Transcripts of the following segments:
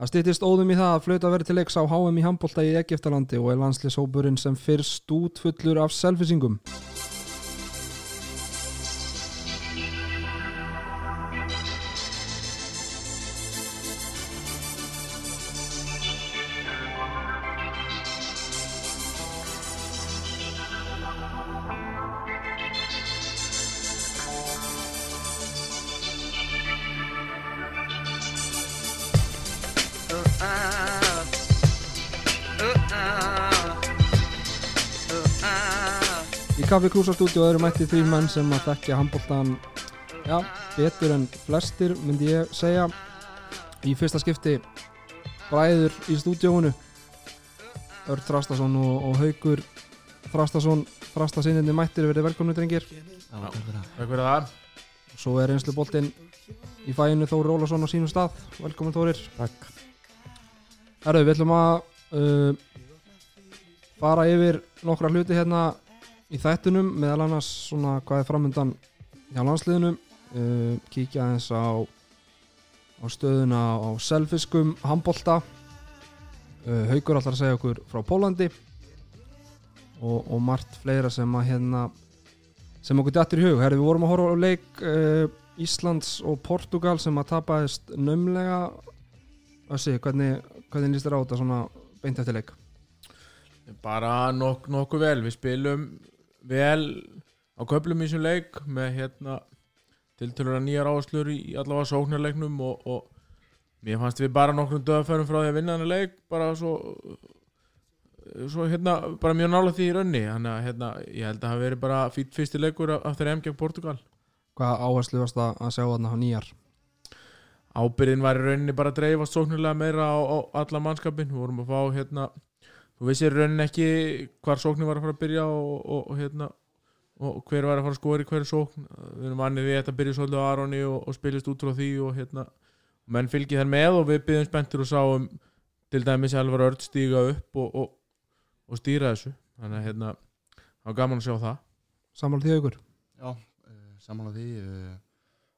Það styttist óðum í það að flauta verið til leiks á HM í handbólta í Egiptalandi og er landslishópurinn sem fyrst út fullur af selfisingum. Kaffi Krúsarstúdíu eru mætti því menn sem að þekkja handbóltan já, betur en flestir myndi ég segja. Í fyrsta skipti bræður í stúdíónu Örd Þrastason og, og Haugur Þrastason Þrastasinninni mættir verið velkomnu drengir. Takk fyrir það. Svo er einslu boltinn í fæinu Þóri Ólason á sínum stað. Velkomin Þórir. Takk. Herru, við ætlum að uh, fara yfir nokkra hluti hérna í þættunum meðal annars svona hvað er framöndan hjá landsliðinu uh, kíkja aðeins á, á stöðuna á selfiskum handbolta. Uh, Haugur allar að segja okkur frá Pólandi og, og margt fleira sem að hérna sem okkur dættur í hug. Herru, við vorum að horfa á leik uh, Íslands og Portugal sem að tapaðist nömlega Össi, hvernig, hvernig líst þér á þetta svona beint eftir leik? Bara nok nokkuð vel. Við spilum vel á köflum í þessum leik með hérna tiltölu að nýjar áherslur í allavega sóknarleiknum og, og mér fannst við bara nokkrum döðafærum frá því að vinna hann leik bara svo svo hérna bara mjög nála því í raunni. Þannig að hérna ég held að það hafi verið bara fýtt fyrsti leikur af þeirra M gegn Portugal. Hvað áherslu varst það að sjá þarna á nýjar? ábyrðin var í rauninni bara að dreifast sóknarlega meira á, á alla mannskapin við vorum að fá hérna þú vissir í rauninni ekki hvar sóknin var að fara að byrja og, og, og hérna og hver var að fara að skora í hverju sókn. Við erum vannið við þetta að byrja svolítið á Aroni og, og spilist út frá því og hérna menn fylgið þær með og við byrjum spenntur og sáum til dæmis Elvar Örd stíga upp og, og stýra þessu. Þannig að hérna það var gaman að sjá það. Sammála því aukur? Já, uh, samanlega því uh,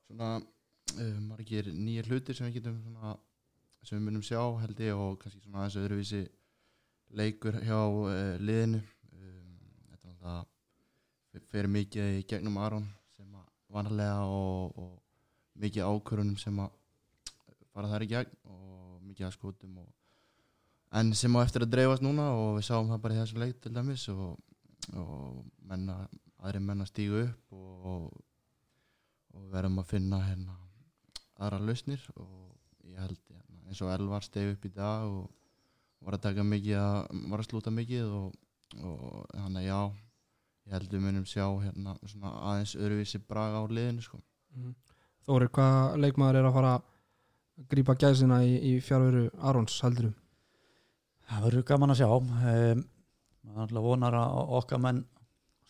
svona uh, margir nýjar hlutir sem við getum svona, sem við munum sjá held ég og kannski svona aðeins öðruvísi leikur hjá uh, liðinu. Um, þetta er náttúrulega f- fer mikið í gegnum Aron sem að vanlega og, og mikið ákvörunum sem að fara þar í gegn og mikið að skotum og, en sem á eftir að dreifast núna og við sáum það bara í þessum leik til dæmis og, og menna, aðri menn að stígu upp og verðum að finna hérna aðra lausnir og ég held hérna, eins og Elvar stegi upp í dag og var að taka mikið að, var að slúta mikið og, og þannig að já ég held við munum sjá hérna svona aðeins öðruvísi braga á liðinu sko. Þórir, hvað leikmaður er að fara að grípa gæsina í, í fjárveru Arons heldur Það verður gaman að sjá. Um, maður náttúrulega vonar að okkar menn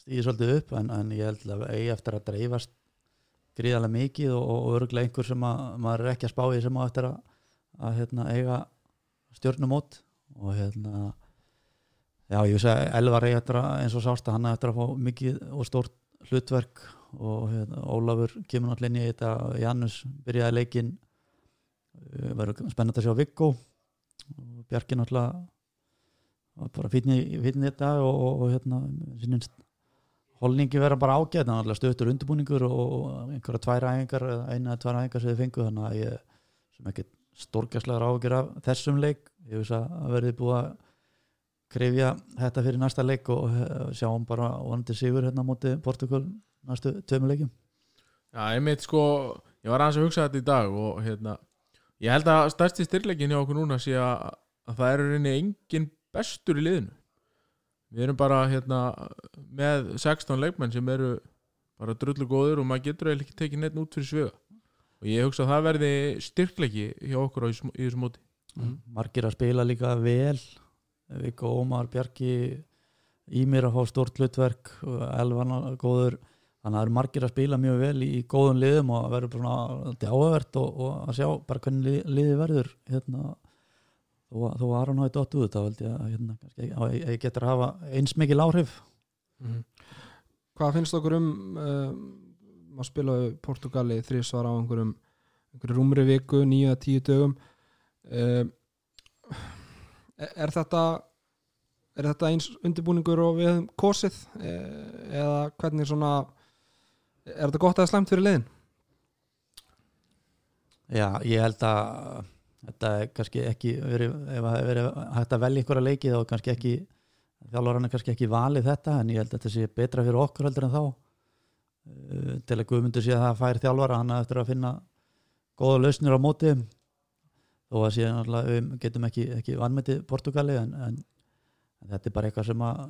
stýði svolítið upp en, en ég held að eigi eftir að dreifast gríðarlega mikið og, og örgulega einhver sem að, maður er ekki að spá í sem á eftir að, að hérna, eiga stjórnumót og hérna já ég veist að Elvar eftir að eins og sást að hann eftir að fá mikið og stórt hlutverk. Og hérna, Ólafur kemur náttúrulega inn í þetta Janus byrjaði leikin verður spennandi að sjá Viggo og Bjarki náttúrulega bara fínni í þetta og, og, og hérna sinnist holningi vera bara ágæð þannig að stöðtur undirbúningur og einhverja tvær æfingar eina eða tvær æfingar sem þið fengu þannig að ég sem ekki stórgæslegar ágjör af þessum leik ég veist að verði búið að krefja þetta fyrir næsta leik og eh, sjáum bara vonandi sigur hérna móti Portugal næstu tveimur leikum Já, einmitt sko, ég var aðeins að hugsa þetta í dag og hérna, ég held að stærsti styrleikin hjá okkur núna sé að, að það eru reyni engin bestur í liðinu. Við erum bara hérna með 16 leikmenn sem eru bara drullu góður og maður getur eiginlega ekki tekið neitt út fyrir svega. Og ég hugsa að það verði styrkleiki hjá okkur á, í, þessu móti. margir að spila líka vel. Viggo Ómar, Bjarki Ímir að fá stort hlutverk Elvan góður. Þannig að það eru margir að spila mjög vel í, í góðum liðum og verður bara svona er áhugavert og, og að sjá bara hvernig lið, liði verður hérna, þó, að- að Aron hafi dott út þá held ég að hérna, að ég, ég getur að hafa eins mikil áhrif. Hvað finnst okkur um uh, að spila við Portugali þrísvar á einhverjum, einhverjum rúmri viku, nýja, tíu dögum. Uh, er, er þetta er þetta eins undirbúningur og við höfum kosið? E, eða hvernig svona er þetta gott eða slæmt fyrir liðin? Já, ég held að þetta er kannski ekki verið, ef það hefur verið hægt að velja einhverja leiki þá er kannski ekki þjálfur er kannski ekki valið þetta en ég held að þetta sé betra fyrir okkur heldur en þá uh, til að Guðmundur sé að það fær þjálfara hann eftir að finna góða lausnir á móti þó að sé náttúrulega við getum ekki, ekki vannmetið Portugali en, en, en þetta er bara eitthvað sem að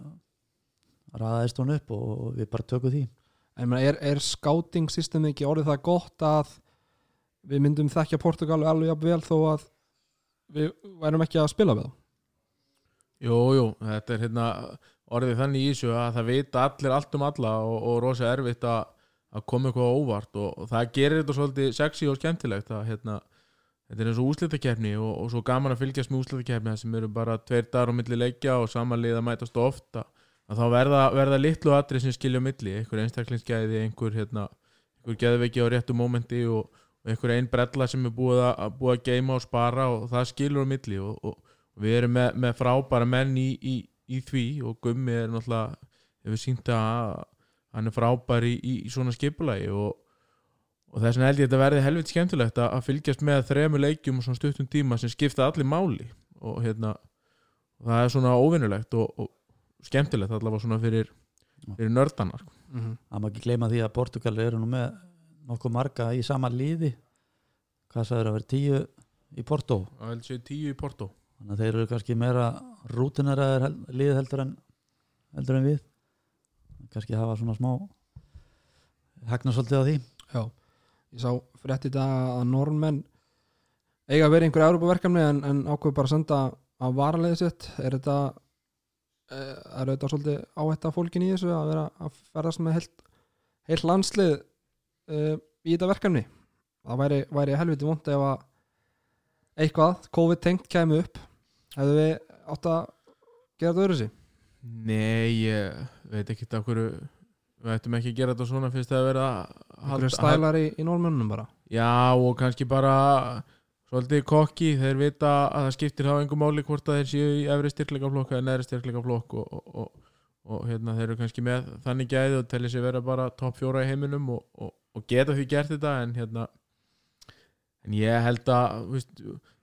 ræðaðist hún upp og, og við bara tökum því En meina, er, er scouting system ekki orðið það gott að við myndum þekkja Portugal alveg jafn vel þó að við værum ekki að spila við þá? Jú, jú, þetta er hérna orðið þannig í þessu að það vita allir allt um alla og, og rosa erfitt að, að koma eitthvað óvart og, og það gerir þetta svolítið sexy og skemmtilegt að hérna, þetta er eins og úslitakefni og, og svo gaman að fylgjast með úslitakefni sem eru bara tveir dagar á milli leikja og samanlið að mætast ofta að þá verða, verða litlu atrið sem skilja á milli, einhver einstaklingsgæði einhver, hérna, einhver geðveiki á réttu mómenti og, einhver einn brella sem er búið að, búið að geima og spara og það skilur á milli og við erum með, með frábæra menn í, í, í því og Gummi er náttúrulega hefur sínt að hann er frábær í, í, í svona skipulagi og, og þess vegna held ég að þetta verði helvit skemmtilegt að, að fylgjast með þremu leikjum og svona stuttum tíma sem skipta allir máli og hérna og það er svona óvinnulegt og, og skemmtilegt allavega svona fyrir, fyrir nördanar Mm -hmm. það má ekki gleyma því að Portugal eru nú með nokkuð marga í sama liði. Hvað sagður að vera tíu í Porto? Og held sér tíu í Porto þannig að þeir eru kannski meira rútineraðir hel- lið heldur en heldur en við. Kannski hafa svona smá hagna svolítið á því. Já, ég sá frétt í dag að normenn eiga að vera einhverja Európa-verkefni en, en ákveð bara að senda á varaliðið sitt. Er þetta eh, er þetta svolítið áhætta fólkin í þessu að vera að ferðast með heilt, heilt landslið uh, í þetta verkefni? Það væri, væri helviti vond ef að eitthvað, COVID-tengt kæmi upp hefðu við átt að gera þetta öðru sig Nei, ég veit ekki af hverju við ættum ekki að gera þetta svona fyrst að vera einhverju stælar í, í normunum bara? Já, og kannski bara svolítið kokki, þeir vita að það skiptir þá engum máli hvort að þeir séu í efri styrkleikaflokk eða neðri styrkleikaflokk og, og, og, og hérna, þeir eru kannski með þannig gæði og telli sér vera bara topp fjóra í heiminum og, og, og geta því gert þetta en hérna en ég held að víst,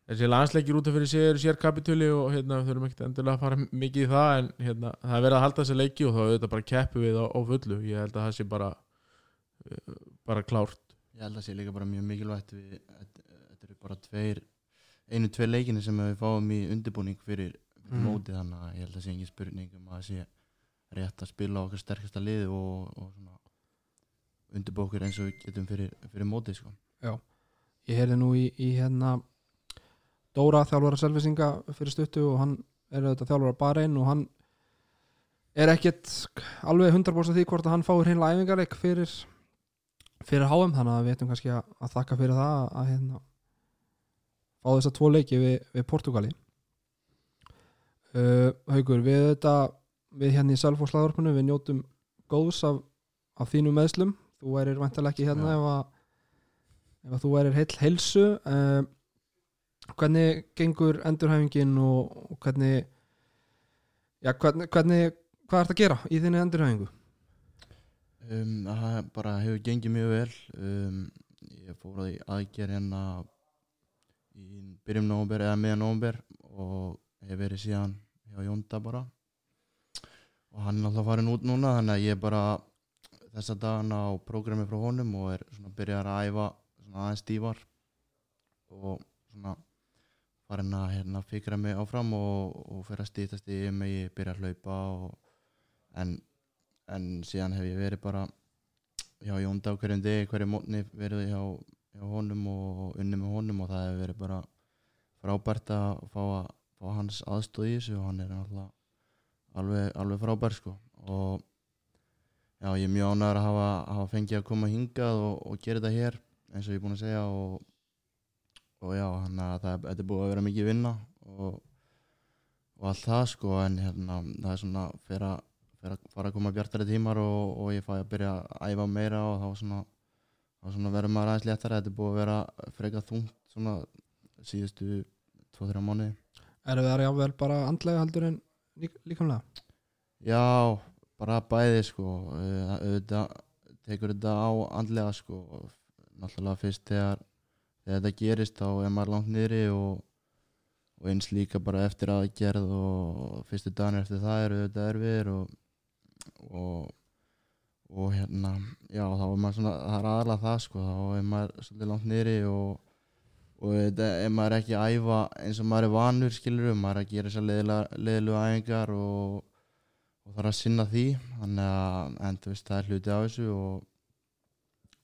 þessi landsleikir út af fyrir sig eru sér kapitúli og hérna, þurfum ekkert endilega að fara mikið í það en hérna, það er verið að halda þessi leiki og þá er þetta bara keppu við á, á fullu ég held að það sé bara uh, bara klárt Ég held að sé líka bara mjög mikilvægt við, þetta eru bara tveir einu, tveir leikinni sem við fáum í undirbúning fyrir, Mhm. mótið þannig að ég held að sé engin spurning um að það sé rétt að spila okkar sterkasta liði og, og svona undirbú okkur eins og við getum fyrir, fyrir mótið sko. ég heyrði nú í, í hérna Dóra þjálfara selvisinga fyrir stuttu og hann er auðvitað þjálfara bara einn og hann er ekkert alveg 100% því hvort að hann fáir hreinlega æfingarleik fyrir fyrir HM þannig að við veitum kannski að, að þakka fyrir það að, að hérna fá þess að tvo leiki við, við Portugali uh, Haugur, við þetta við hérna í Selfoslaðurpunu við njótum góðs af, af þínum meðslum þú værir vantilega ekki hérna ef að ef að þú værir heill heilsu. Uh, hvernig gengur endurhæfingin og, hvernig já, hvernig, hvernig hvað ert að gera í þinni endurhæfingu? Um, Það bara hefur gengið mjög vel. Um, ég fór því aðgerð hérna í byrjum nóvumber eða meðan nóvumber og hef verið síðan hjá Jónda bara. Og hann er alltaf farin út núna þannig að ég bara þessa dagana á prógrami frá honum og er svona byrjar að æfa svona aðeins stífar og svona farin að hérna fikra mig áfram og, og fyrir að stýtast í mig ég byrja að hlaupa og, en, en síðan hef ég verið bara hjá Jónda á hverjum degi hverju mótni verið hjá, hjá honum og unni með honum og það hefur verið bara frábært að fá, að, fá hans aðstóð í þessu og hann er náttúrulega alveg, alveg frábær sko. Og já, ég er mjög ánægður að hafa, hafa fengið að koma hingað og, og gera þetta hér eins og ég er búin að segja og, og já, hann að það er búið að vera mikið vinna og, og allt það sko en hérna, það er svona fyrir að, fyrir að fara að koma bjartari tímar og, og ég fæ að byrja að æfa meira og þá svona, svona verður maður aðeins léttara þetta er búið að vera freka þungt svona síðustu 2-3 mánuði. Erum við það jáfnvel bara andlega heldur en lík, líkamlega? Já, bara bæði sko. Uh, auðvitað tekur þetta á andlega sko. Náttúrulega fyrst þegar, þegar þetta gerist þá er maður langt niðri og, og eins líka bara eftir aðgerð og fyrstu dagar eftir það eru auðvitað erfiðir og, og og hérna, já þá er maður svona það er aðalega það sko, þá er maður svolítið langt niðri og þetta er maður ekki að æfa eins og maður er vanur skilur maður er að gera þessar leðilegu æfingar og, þarf að sinna því. Þannig að en, veist, það er hluti á þessu og,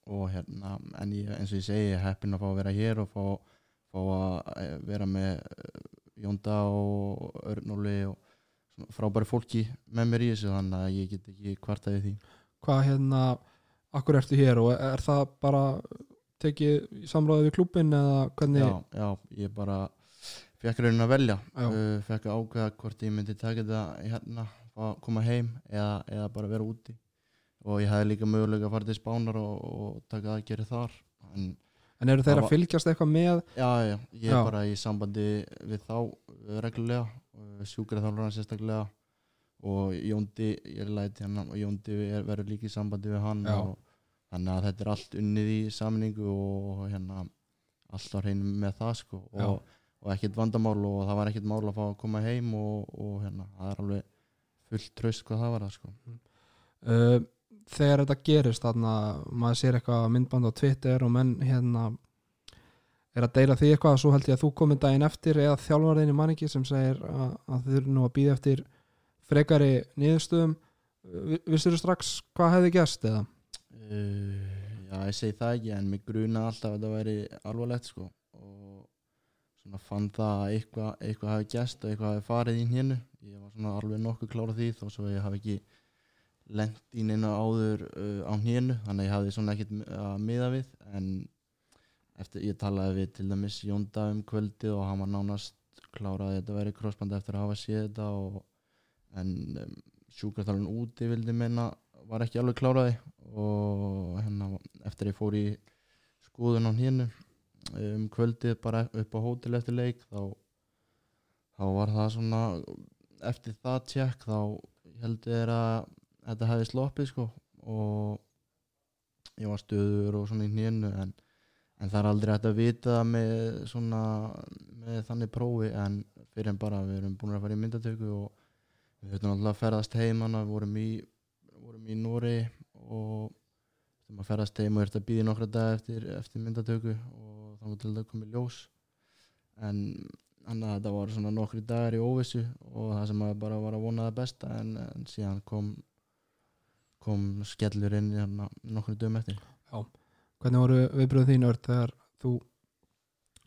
og hérna en ég, eins og ég segi, ég er heppin að fá að vera hér og fá, fá að eh, vera með eh, Jónda og Örnóli og frábæri fólki með mér í þessu þannig að ég get ekki kvartaði því Hvað hérna, akkur ertu hér og er það bara tekið í samráði við klúbin eða hvernig? já, já, ég bara fekk raunin að velja Já. uh, fekk að ákveða hvort ég myndi taka þetta hérna, koma heim eða, eða bara vera úti og ég hefði líka mögulega fara til Spánar og, og taka aðgerið þar. En En eru þeir að fylgjast eitthvað með? já, já, ég er Já. bara í sambandi við þá uh, reglulega uh, sjúkraþjálfurinn sérstaklega. Og Jóndi, ég læti hann og Jóndi er, verður líka í sambandi við hann og þannig að þetta er allt unnið í samningu og hérna allt á hreinu með það sko. Og, og ekkert vandamál og það var ekkert mál að fá að koma heim og, og hérna, það er alveg fullt tröst hvað það var það sko. Uh, þegar þetta gerist þarna, maður sér eitthvað myndband á Twitter og menn hérna er að deila því eitthvað svo held ég að þú komið daginn eftir eða þjálfarðinni mann ekki sem segir að, að þið eru nú að býða eftir frekari niðurstöðum Vi- vissirðu strax hvað hefði gerst eða? Uh, já, ég segi það ekki en mig gruna alltaf að þetta væri alvarlegt sko og svona fann það að eitthvað, eitthvað hafi gæst og eitthvað hafi farið í hennu ég var svona alveg nokkuð klára því þó svo ég hafi ekki neina áður uh, á hennu þannig að ég hafði svona ekkert að miða við en eftir ég talaði við til dæmis Jónda um kvöldið og hann var nánast klárað að þetta væri crossband eftir að hafa séð þetta og, en um, sjúkarþalun úti vildi meina var ekki alveg kláraði og hérna eftir ég fór í skoðun á hérna um kvöldið bara upp á hótel eftir leik þá, þá var það svona eftir það tjekk þá heldur þér að þetta hefði sloppið sko og ég var stöður og svona í hnénu en, en það er aldrei hægt að vita með svona með þannig prófi en fyrir en bara við erum búin að fara í myndatöku og við höfum alltaf að ferðast heim við vorum í vorum í Nóri og þurfum að ferðast heim og ert að býða nokkra dag eftir, eftir myndatöku og þannig til það komið ljós. En þannig að þetta var svona nokkri dagar í óvissu og það sem bara var að vona það besta en, en síðan kom kom skellur inn nokkru dögum eftir. Hvernig voru viðbröðum þín Örd þegar þú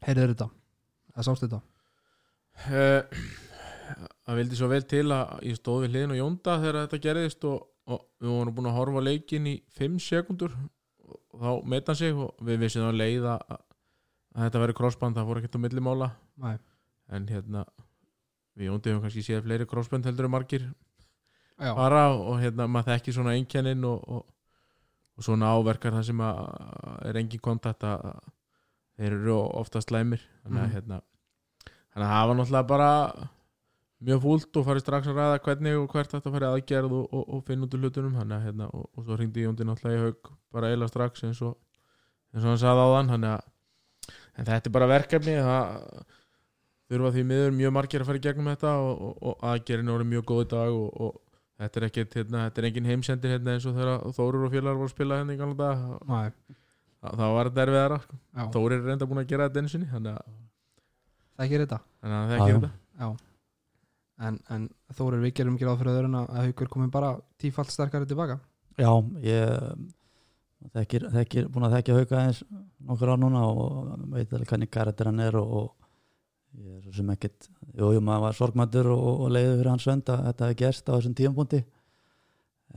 heyrðir þetta? Eða sást þetta? Eh, Það vildi svo vel til að ég stóð við hliðin og Jónda þegar þetta gerðist og, og við vorum búin að horfa á leikin í 5 sekundur og þá meta hann sig og við vissum þá leið að, að þetta veri crossband, það fór ekkert á millimála Nei, en hérna við Jóndi hefum kannski séð fleiri crossband heldur en margir já, fara og hérna maður þekki svona einkennin og, og, og svona áverkar það sem að er engin kontakt að þeir eru oftast læmir þannig að Mhm. hérna þannig að það var náttúrulega bara mjög fúlt og farið strax að ræða hvernig og hvert þetta farið aðgerð og, og, og finna út úr hlutunum. Þannig að hérna og, og svo hringdi Jóndi náttúrulega í haug bara eila strax eins og eins og hann sagði á þann þannig að þetta er bara verkefni. Það þurfa því miður mjög margir að fara í gegnum þetta og, og, og aðgerðin voru mjög góð dag og, og þetta er ekkert, hérna, þetta er engin heimsendir hérna eins og þegar Þórur og félagar voru að spila hérna í gamla dag næ, þá þá var þetta erfiðara sko. já, Þórir er reynda búin að gera þetta einu sinni þannig að, það gerir þetta? Þannig að það já. þetta. Já. En, en Þórir við gerum ekki ráð fyrir öðrun að haugur komi bara tífalt sterkari tilbaka. Já, ég þekkir, þekkir, búin að þekkja hauka eins nokkur á núna og veit alveg hvernig karakter hann er og, og ég er svo sem ekkit jú, jú, maður var sorgmættur og, og leiði fyrir hans sönd að þetta hefði gerst á þessum tíðanbúndi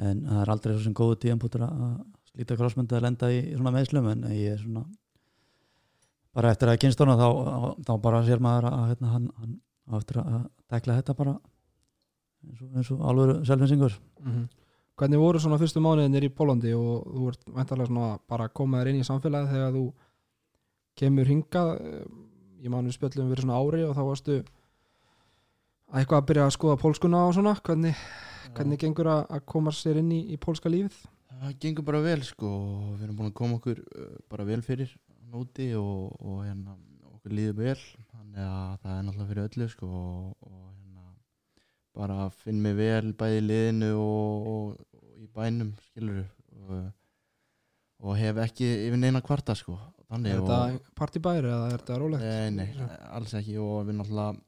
en það er aldrei sem góðu tíðanbúndur að slíta krossmyndi að lenda í, í svona meðslum en ég er svona bara eftir að kynst hana þá, þá bara sér maður að hérna, hann, hann á eftir að tekla þetta bara eins og, eins og alvöru selfinsingur mm Hvernig voru svona fyrstu mánuðinir í Pólandi og þú ert væntalega svona bara að koma þér inn í samfélagi þegar þú kemur hingað eh, ég manu spjöllum fyrir svona ári og þá varstu eitthvað að byrja að skoða pólskuna og svona hvernig, hvernig gengur að, að koma sér inn í, í pólska lífið Það gengur bara vel sko við erum búin að koma okkur uh, bara vel fyrir núti og, og hérna okkur líður vel þannig að það er náttúrulega fyrir öllu sko og, og hérna bara finn mig vel bæði í liðinu og, og, í bænum skilur og, og hef ekki yfir neina kvarta sko þannig Er þetta partibæri eða er þetta rólegt? Nei, nei, alls ekki og við náttúrulega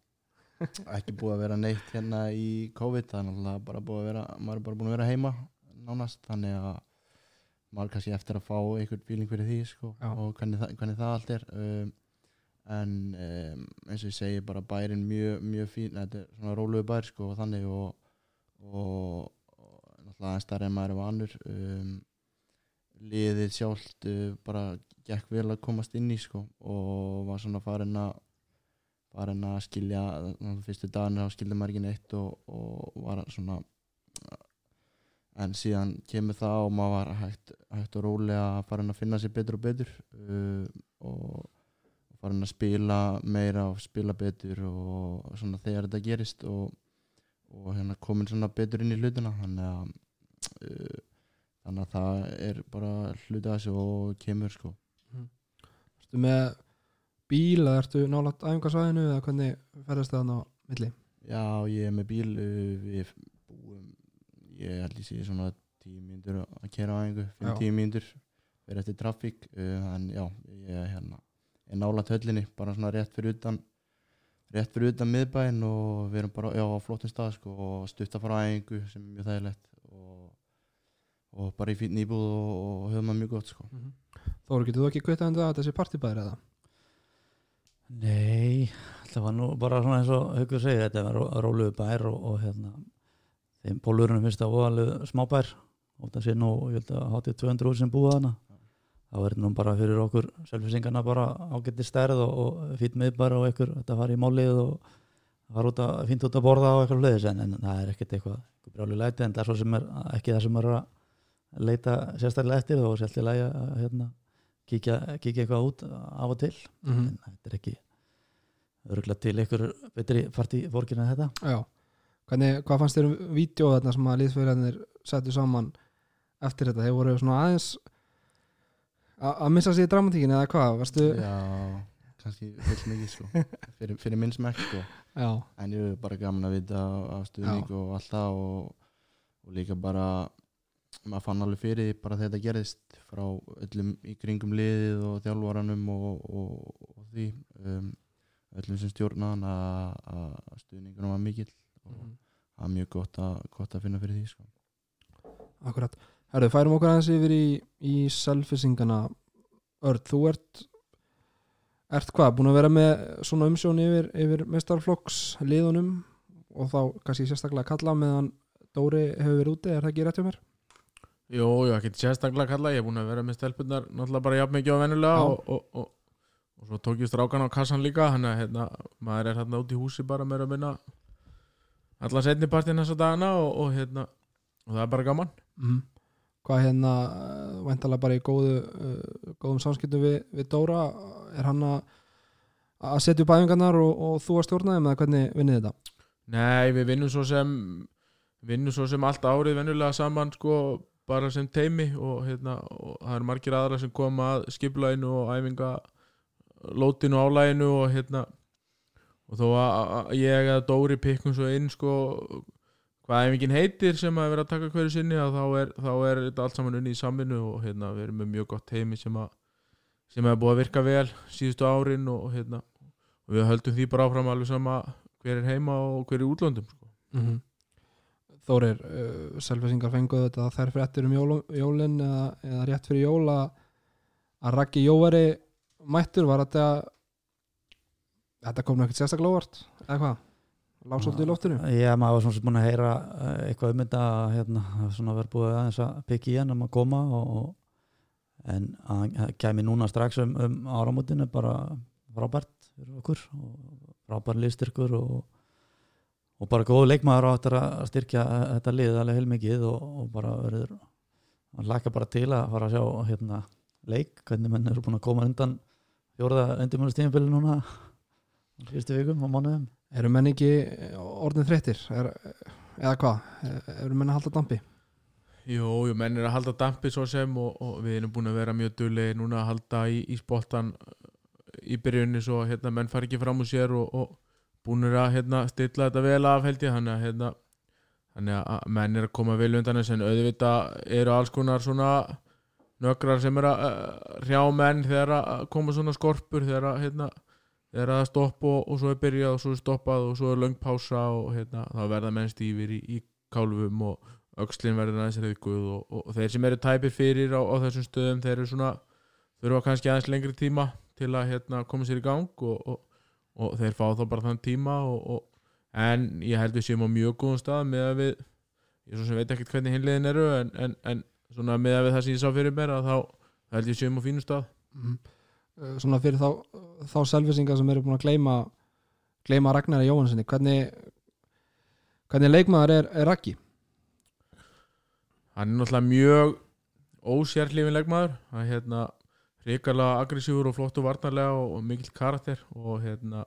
ekki búið að vera neitt hérna í COVID er náttúrulega bara búið að vera maður er bara búin að vera heima nánast þannig að maður kannski eftir að fá einhvern fíling fyrir því sko, og hvernig, það- hvernig það allt er um, en um, eins og ég segi bara bærin mjög, mjög fín þetta er svona róluðu bær sko og þannig og, og, og náttúrulega stærri en maður er vanur um, liðið sjálft uh, bara gekk vel að komast inn í sko og var svona farin að að skilja þannig að fyrstu daginn þá skildi maður ekki neitt og, og var svona en síðan kemur það og maður var hægt, hægt og rólega farin að finna sér betur og betur uh, og, og farin að spila meira og spila betur og svona þegar þetta gerist og, og hérna komin svona betur inn í hlutina þannig að uh, þannig að það er bara hluti að þessu og kemur sko. Ertu með bíl eða ertu nálægt æfingarsvæðinu eða hvernig ferðast það á milli? Já, ég er með bíl uh, við búum ég held ég sé svona 10 mínútur að kera á einhver, Já. 5-10 mínútur fyrir eftir trafík uh, en já, ég er hérna er nálægt höllinni, bara svona rétt fyrir utan rétt fyrir utan miðbæinn og við erum bara já, á flottum stað sko, og stutt að fara á einhver sem er mjög þægilegt og, og bara í fín íbúð og, og höfum það mjög gott sko. Þóru, getur þú ekki kvitað um það að þessi partibæri eða? Nei, það var nú bara svona eins og Haukur segir, þetta var ró- rólegur bær og, og hérna þeim pólurinn finnst það óalegu smábær. Og það sé nú, ég held að hátíð 200 úr sem búa hana þá er nú bara fyrir okkur selfisingarna bara ágætti stærð og, og fýtt miðbær og einhver, þetta fara í málið og fara út að, fínt út að borða og eitthvað hlutis en, en það er ekkert eitthvað, eitthvað brjáli læti en það er svo sem er ekki það sem er að leita sérstaklega eftir og sérstaklega að hérna, kíkja, kíkja eitthvað út af og til. Mm en þetta er ekki örgulega til ykkur betri fart í borgina en þetta. Já, hvernig, hvað fannst þér um vídeo þarna sem að liðsfélagir settu saman eftir þetta, þeir voru svona aðeins að missa sig í dramatíkin eða hvað, varstu Já, kannski full mikið sko. fyrir, fyrir minn smekk sko. Já, en ég er bara gaman að vita af stuðning og allt það og, og líka bara maður fann alveg fyrir því bara þetta gerðist frá öllum í kringum liðið og þjálfaranum og, og, og því um, öllum sem stjórnaðan að, stuðningunum var mikill og það er mjög gott að, gott að finna fyrir því sko. akkurat Herðu, færum okkur aðeins yfir í, í selfisingana Örd, þú ert ert hvað, búin að vera með svona umsjón yfir, yfir mestarflokks liðunum og þá kannski sérstaklega kalla meðan Dóri hefur verið úti, er það ekki rétt hjá mér? Jú, jú, ekki sérstaklega kalla Ég er búin að vera með stelpunar náttúrulega bara jafn mikið á venjulega Já. og, og, og, og svo tók ég strákan á kassan líka Þannig að hérna, maður er hérna út í húsi bara meira að minna Alla setni partinn þessa dagana og, og hérna og það er bara gaman Mm. Hvað hérna væntalega bara í góðu, uh, góðum samskiptum við, við Dóra er hann að að setja upp æfingarnar og, og þú að stjórna þeim eða hvernig vinnið þetta? Nei, við vinnum svo sem vinnum svo sem allt árið venjulega saman sko bara sem teimi og hérna og það eru margir aðra sem koma að skiplæðinu og æfinga lótinu álæginu og hérna og þó að ég eða Dóri pikkum svo inn sko hvað æfingin heitir sem að vera að taka hverju sinni að þá er, þá er þetta allt saman unni í samvinnu og hérna við erum með mjög gott heimi sem að sem er búið að virka vel síðustu árin og hérna og við höldum því bara áfram alveg sama hver er heima og hver er útlöndum sko. Mm -hmm. Þórir, uh, selfisingar fenguðu þetta þær fréttir um jól, jólin eða, eða rétt fyrir jól að Raggi Jóvari mættur. Var þetta þetta kom ekkert sérstaklega óvart eða hvað, lág svolítið í loftinu? Já, maður var svona sem búin að heyra eh, eitthvað um þetta hérna, svona verið búið aðeins að pikki í hann um að koma og, en að kæmi núna strax um, um áramótinu bara frábært fyrir okkur og frábær liðstyrkur og, og bara góð leikmaður á eftir að styrkja þetta lið alveg heilmikið og, og bara verður hann laka bara til að fara að sjá hérna, leik, hvernig menn eru búin að koma undan fjóraða undirmjörnustíðinbili núna á fyrstu vikum og mánuðum. Eru menn ekki orðin þreyttir? Er, eða hvað, eru menn að halda dampi? Jú, jú, menn er að halda dampi svo sem og, og við erum búin að vera mjög dulli núna að halda í, í spottan í byrjunni svo hérna, menn fari ekki fram úr sér og, og búin að hérna, stilla þetta vel af held ég þannig að hérna, að menn er að koma vel undan þess en auðvitað eru alls konar svona nökrar sem er að uh, hrjá menn þegar að koma svona skorpur þegar að hérna, þegar að stoppa og, og svo er byrjað og svo er stoppað og svo er löng pása og hérna, þá verða menn stífir í, í kálfum og aukslinn verður aðeins reyðguð og, og, og þeir sem eru tæpir fyrir á, á þessum stöðum þeir eru svona þurfa kannski aðeins lengri tíma til að hérna, koma sér í gang og, og þeir fá þá bara þann tíma en ég held við séum á mjög góðum stað með að við ég svo sem veit ekkert hvernig hinliðin eru en, en, en svona með að við það sem ég sá fyrir mér að þá held ég séum á fínu stað mm. Svona fyrir þá, þá selvisingar sem eru búin að gleyma gleyma Ragnar Jóhanssoni hvernig hvernig leikmaður er, er Raggi? hann er náttúrulega mjög ósérlífin leikmaður er hérna ríkarlega aggressífur og flottu varnarlega og, og mikill karakter og hérna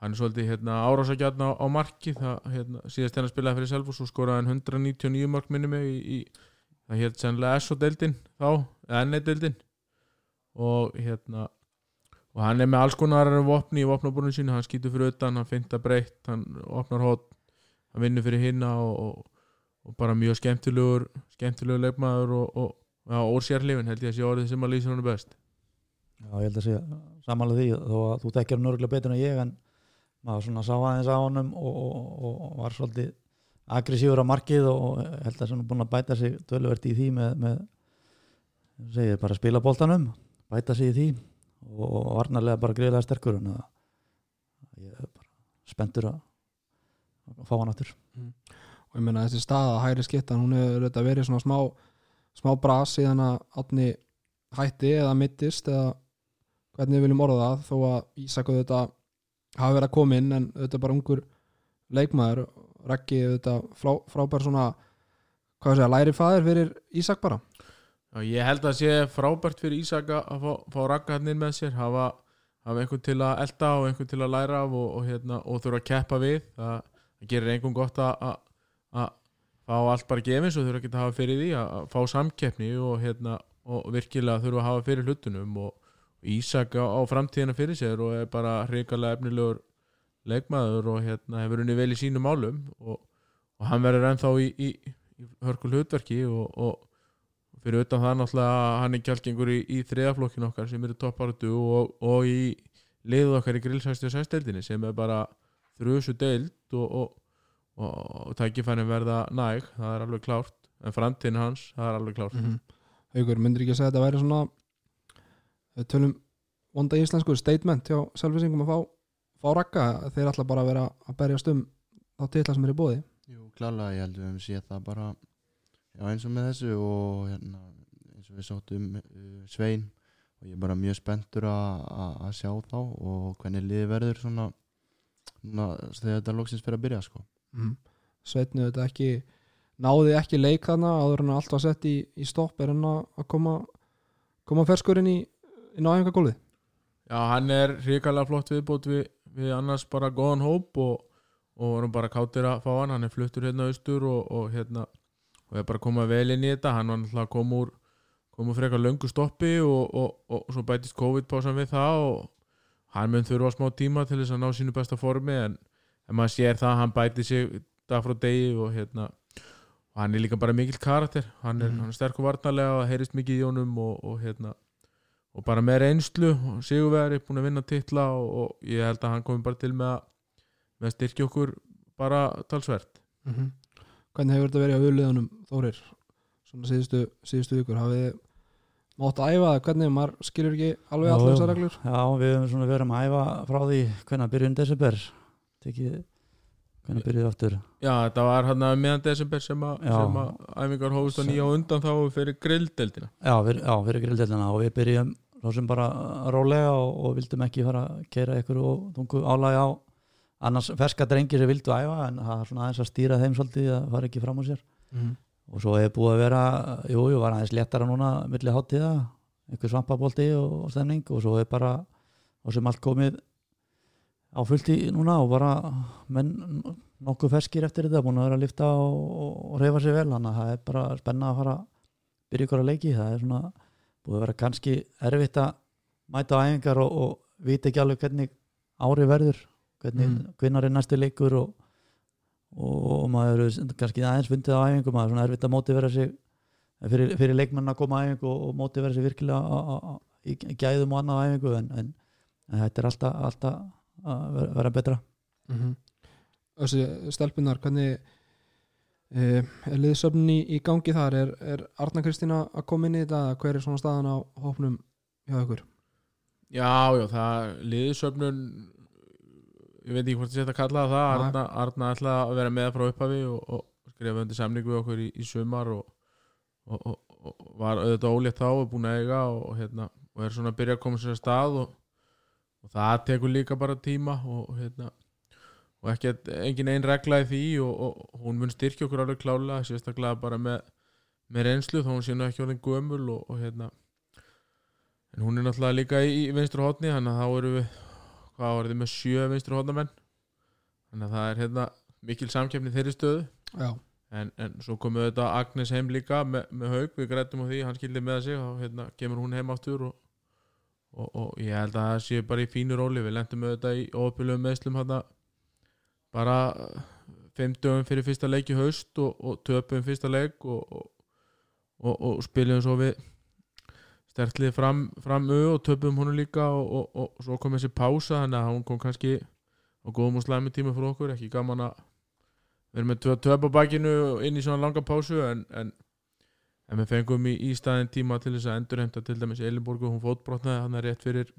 hann er svolítið hérna árásagjarn á, á marki. Það hérna síðast hérna spilaði fyrir Selfos og skoraði hann 199 mark minni mig í, í það hérna sennilega SO-deildin þá, eða NE-deildin og hérna og hann er með alls konar vopni í vopnabúrinu sínu, hann skýtur fyrir utan, hann finta breytt hann opnar hótt, hann vinnur fyrir hinna og, og og bara mjög skemmtilegur skemmtilegur leikmaður og, og, og ósérlifin held ég að sé orðið sem að lýsa hann best. Já, ég held að sé samanlega því þó að þú tekjar nörgulega betur en ég en maður svona sá aðeins á honum og, og var svolítið aggressífur á markið og held að hann er búin að bæta sig töluvert í því með, með segir bara spila bóltanum bæta sig í því og varnarlega bara greiðlega sterkur en ég er bara spenntur að fá hann áttur mm. Og ég meina þessi stað að hæri skittan hún hefur þetta verið svona smá smá bras síðan að átni hætti eða mittist eða hvernig við viljum orða það þó að Ísak þetta hafi verið að koma inn en þetta er bara ungur leikmaður Rækki þetta frá, frábær svona að læri fæðir fyrir Ísak bara. Já, ég held að sé frábært fyrir Ísak að fá, fá Rækka hann inn með sér hafa, hafa einhvern til að elda og einhvern til að læra af og, og, hérna, og þurfa að keppa við. Það, það gerir einhvern gott að fá allt bara gefins og þurfa ekki að hafa fyrir því að fá samkeppni og, hérna, og virkilega þurfa að hafa fyrir hlutunum og Ísak á, framtíðina fyrir sér og er bara hrigalega efnilegur leikmaður og hérna, hefur unni vel í sínum málum og, og hann verður ennþá í, í, í hörkul hlutverki og, og fyrir utan það náttúrulega hann er kjálkingur í, í þriðaflokkin okkar sem eru topparötu og í liðu okkar í grillsæsti og sæsteldinni sem er bara þrjusu deild og og tækifærin verða næg það er alveg klárt, en framtíðin hans það er alveg klárt. Mm -hmm. Haugur, myndir ekki að segja að þetta væri svona tölum vonda íslensku statement hjá selvfisingum að fá, fá rakka, þeir ætla bara að vera að berjast um á titla sem er í bóði Jú, klálega, ég held að við hefum séð það bara já, eins og með þessu og hérna, eins og við sáttum uh, Svein og ég er bara mjög spenntur að sjá þá og hvernig liði verður svona, svona þegar þetta loksins fyrir að byrja sko mm. Sveitnu þetta ekki náði ekki leik þarna áður en allt var sett í, í stopp er hann að koma koma ferskurinn í, í náðingagólfi Já, hann er hrikalega flott viðbót við, við annars bara góðan hóp og, og vorum bara káttir að fá hann. Hann er fluttur hérna austur og, og hérna og er bara komað vel inn í þetta. Hann var náttúrulega kom úr kom úr frekar löngu stoppi og, og svo bætist COVID-pásan við það og hann mun þurfa smá tíma til þess að ná sínu besta formi en en maður sér það að hann bæti sig dag frá degi og hérna og hann er líka bara mikill karakter. Hann er, mm. er sterkur varnarlega og heyrist mikið í honum og, og hérna og bara með reynslu og Sigurveri búin að vinna titla og, og ég held að hann komi bara til með að, með að styrkja okkur bara talsvert. Mm -hmm. Hvernig hefur þetta verið á auðliðunum Þórir, svona síðustu, síðustu vikur hafið þið mátt að æfa það hvernig maður skilur ekki alveg allar þessar reglur? Já, við hefum verið að æfa frá því hvernig byrjun desember tekið hvernig byrjuði aftur? Já, þetta var hann að meðan desember sem að, sem að æfingar hófust á nýja og undan þá fyrir grilldeldina Já, fyrir, já, fyrir grilldeldina og við byrjum þá sem bara rólega og, og vildum ekki fara að keira ykkur og tungu álægi á annars ferska drengir sem vildu æfa en það er svona aðeins að stýra þeim svolítið að fara ekki fram á sér. Mm. og svo hefur búið að vera jú, jú, var aðeins léttara núna millir háttíða, einhver svampabólti og, og stemning og svo hefur bara, þá sem allt komið á fullt í núna og bara menn nokkuð ferskir eftir þetta búin að vera að lifta og, og, reyfa sér vel þannig að það er bara spenna að fara að byrja ykkur að leiki það er svona búið að vera kannski erfitt að mæta á æfingar og, og vita ekki alveg hvernig ári verður hvernig, Mm. hvinnar er næstu leikur og, og maður er kannski aðeins fundið á æfingu maður er svona erfitt að mótivera sig fyrir, fyrir leikmenn að koma á æfingu og, mótivera sig virkilega í gæðum og annað á æfingu en, en, en þetta er alltaf, alltaf að vera, vera betra mm -hmm. Þessi stelpunar hvernig e, er liðsöfnin í, í gangi þar er, er Arna Kristína að koma inn í þetta hver er svona staðan á hópnum hjá ykkur Já, já, það liðsöfnun ég veit ekki hvort ég setja að kalla það. Arna, Arna ætla að vera með frá upphafi og, og skrifa undir samning við okkur í, í sumar og, og, og, og var auðvitað ólétt þá og búin að eiga og, hérna, og er svona að byrja að koma sér að stað og, og það tekur líka bara tíma og hérna og ekki engin einn regla í því og, og hún mun styrkja okkur alveg klálega sérstaklega bara með, með reynslu þó hún sé nú ekki orðin gömul og, og hérna. En hún er náttúrulega líka í, í vinstru hotni þannig að þá erum við hvað var þið með sjö vinstru hotnamenn þannig að það er hérna mikil samkeppni í þeirri stöðu. En, en svo komið þetta Agnes heim líka með, með haug, við grættum á því, hann skildi með sig og hérna kemur hún heim áttur og, og, og ég held að það sé bara í fínu róli. Við lendum þetta í óöpjulegum meðslum hérna bara uh, fimm dögum fyrir fyrsta leik í haust og, og töpum fyrsta leik og, og, og, og spilum svo við stertlið fram, fram au og töpum hún líka og, og, og svo kom þessi pása þannig að hún kom kannski á góðum og slæmi tíma fyrir okkur, ekki gaman að við erum með töp á bakinu inn í svona langa pásu en, en, en við fengum í, í staðin tíma til þess að endurheimta til dæmis Elinborgu, hún fótbrotnaði hann er rétt fyrir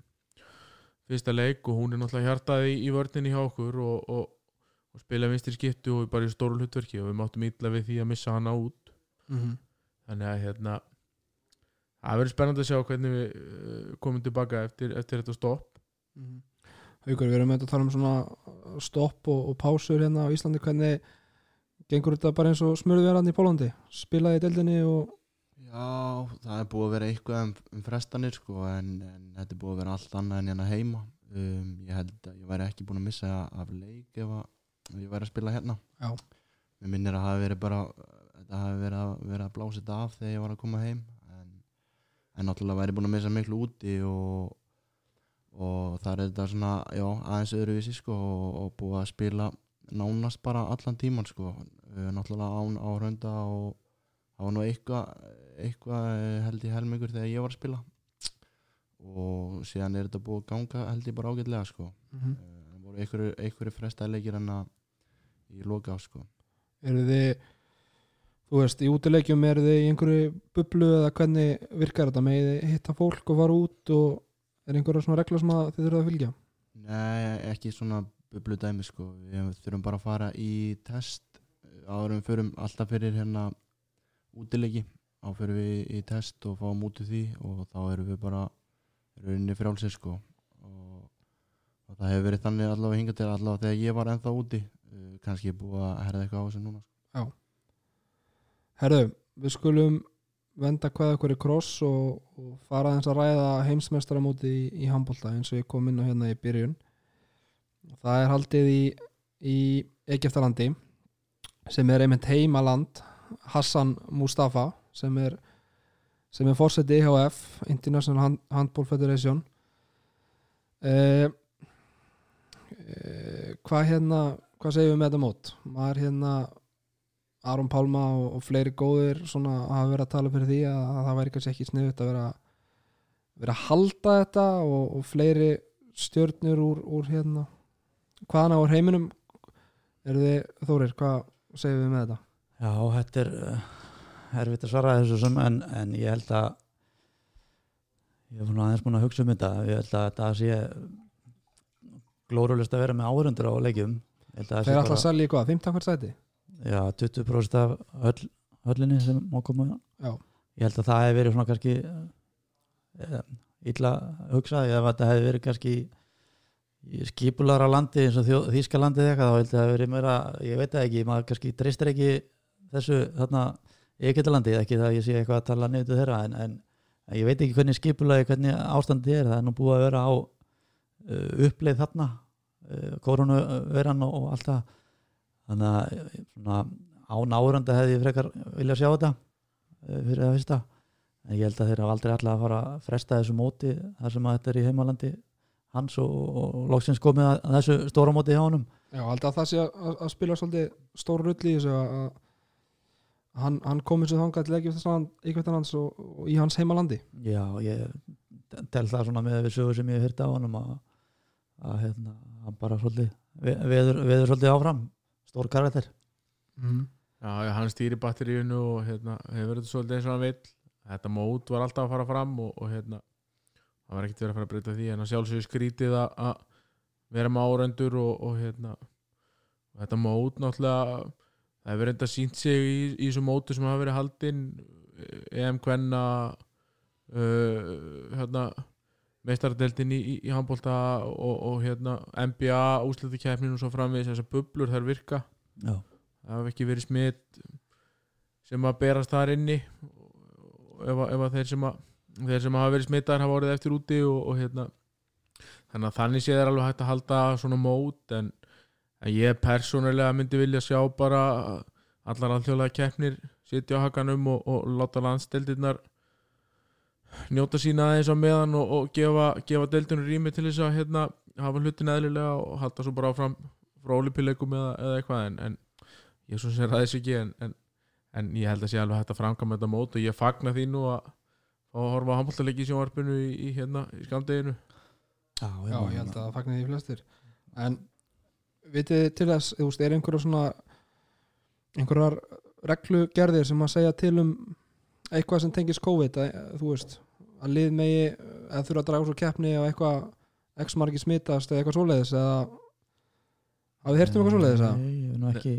fyrsta leik og hún er náttúrulega hjartaði í, vörninni hjá okkur og, og, og spila vinstir skiptu og bara í stóru hlutverki og við máttum ítla við því að missa hana út. Mm þannig að hérna það verður spennandi að sjá hvernig við uh, komum tilbaka eftir, eftir þetta stopp. Haukur, við erum með að tala um svona stopp og, og pásur hérna á Íslandi. Hvernig gengur þetta bara eins og smurðverðan í Pólandi spilaði í deildinni og Já, það er búið að vera eitthvað um, um frestanir sko, en, en þetta er búið að vera allt annað en hérna heima um, ég held að ég væri ekki búin að missa af leik ef að ef ég væri að spila hérna Já. mér minnir að hafa verið bara þetta hafi verið að, verið að blása þetta af þegar ég var að koma heim en, en náttúrulega væri búin að missa miklu úti og, og það er þetta svona já, aðeins öðruvísi sko, og, og búið að spila nánast bara allan tíman sko. Náttúrulega án á hrönda og það var nú eitthvað eitthvað eh, held ég helmingur þegar ég var að spila og síðan er þetta búið að ganga held ég bara ágætlega sko. mm uh, það voru einhverju, einhverju frestæðleikir en að í loka á sko. eru þið þú veist, í útileikjum eru þið í einhverju bublu eða hvernig virkar þetta með hitta fólk og fara út og er einhverja svona regla sem þið þurfum að fylgja Nei, ekki svona bublu dæmi sko. við þurfum bara að fara í test áður en við förum alltaf fyrir hérna útileiki á fyrir við í test og fáum út úr því og þá erum við bara rauninni frjálsir sko. og, og það hefur verið þannig allavega hingað til allavega þegar ég var ennþá úti uh, kannski búið að herða eitthvað á þessu núna sko. Herðu, við skulum venda hvað okkur í kross og, og fara aðeins að ræða heimsmeistaramóti í, í handbólta eins og ég kom inn á hérna í byrjun það er haldið í, í Egeftalandi sem er einmitt heimaland Hassan Mustafa sem er er fórseti IHF International Hand- Handball Federation. Eh, eh, hvað hérna hvað segjum við með þetta mót? Maður hérna Aron Pálma og, og fleiri góðir hafa verið að tala fyrir því að, að það væri kannski ekki sniðut að vera vera að halda þetta og, og fleiri stjörnur úr, úr hérna. Hvaðan á heiminum? Eru þið Þórir, hvað segjum við með þetta? Já, þetta er uh, erfitt að svara þessu sem en, en ég held að ég hef aðeins búin að hugsa um þetta ég held að þetta sé glórulist að vera með áhörundur á leikjum að það Þeir ætla að selja í hvað, 15 hvert sæti? Já, 20% af höll, höllinni sem má koma Já. ég held að það hefði verið svona kannski uh, illa hugsað ef þetta hefði verið kannski skipulara landi eins og þjó, þýska landið eitthvað þá held að það hefði verið meira ég veit það ekki, maður kannski treystir ekki þessu þarna Egyptalandi ekki það að ég sé eitthvað að tala nefndu þeirra en, en, en ég veit ekki hvernig skipulagi hvernig ástandið er, það er nú búið að vera á uh, uppleið þarna koronaveran og, og allt það. Þannig að eh, svona, án áranda hefði ég frekar vilja sjá þetta eh, fyrir það fyrsta. En ég held að þeir hafa aldrei alltaf að fara að fresta þessu móti þar sem að þetta er í heimalandi hans og, og, og loksins komið að, að þessu stóra móti hjá honum. Já, að það sé að, að spila svolítið stór rull í þessu að, hann, hann komið sér þangað til Egyptan hans og, og í hans heimalandi. Já, ég tel það svona með við sögur sem ég hef hýrt á honum að, að hérna, hann bara svolítið ve- veður, veður svolítið áfram stór karakter. Mm. Já, hann stýri batteríunu og hérna, hefur þetta svolítið eins og hann vill. Þetta mót var alltaf að fara fram og, og hérna, það var ekkert verið að fara að breyta því en að sjálfsögur skrítið að, að vera með árendur og, og hérna og þetta mót náttúrulega það hefur reynda sínt sig í, í þessu mótu sem hafa verið haldinn EM Kvenna uh, hérna meistaradeldin í, í, í handbólta og, og hérna NBA úslutukæfnin og svo framvegis þessar bublur þær virka. Já, það hafi ekki verið smitt sem að berast þar inni. Ef, ef að þeir sem að þeir sem hafa verið smittar hafa orðið eftir úti og, og hérna þannig að þannig séð er alveg hægt að halda svona mót en, en ég persónulega myndi vilja sjá bara allar alþjóðlega keppnir sitja á hakanum og, og láta landsdeldirnar njóta sína aðeins á meðan og, og gefa, gefa deildinu rými til þess að hérna, hafa hlutin eðlilega og halda svo bara áfram frá olipileikum eða, eða eitthvað. En, en ég svo sem ræðis ekki en, en, en ég held að sé alveg hægt að framkama þetta mót og ég fagna því nú að fá að horfa á handbóltalegi í sjónvarpinu í, í, hérna, í skamdeginu já, Já, ég held að það fagnir því flestir. En vitið til þess, þú veist, er einhverjar svona einhverjar reglugerðir sem að segja til um eitthvað sem tengist COVID að, þú veist, að lið megi eða þurfa að draga svo keppni og eitthvað x margir smitast eða eitthvað svoleiðis eða hafið þið heyrt um eitthvað svoleiðis eða? Nei, ekki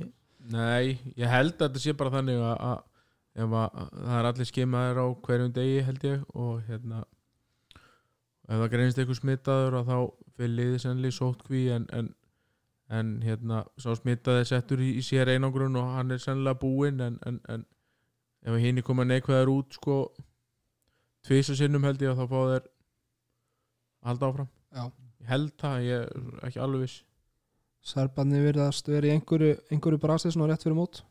Nei, ég held að þetta sé bara þannig að, að ef að það er allir skimaðir á hverjum degi held ég og hérna ef það greinist eitthvað smitaður og þá fyrir liðið sennlega sótkví en, en, en hérna sá smitaði er settur í, í sér einangrun og hann er sennilega búinn en, en, en ef hinn er koma neikvæðar út sko tvisa sinnum held ég að þá fá þeir að halda áfram. Já. ég held það, ég er ekki alveg viss. Serbarnir virðast verið í einhverju, einhverju brasi svona rétt fyrir mót.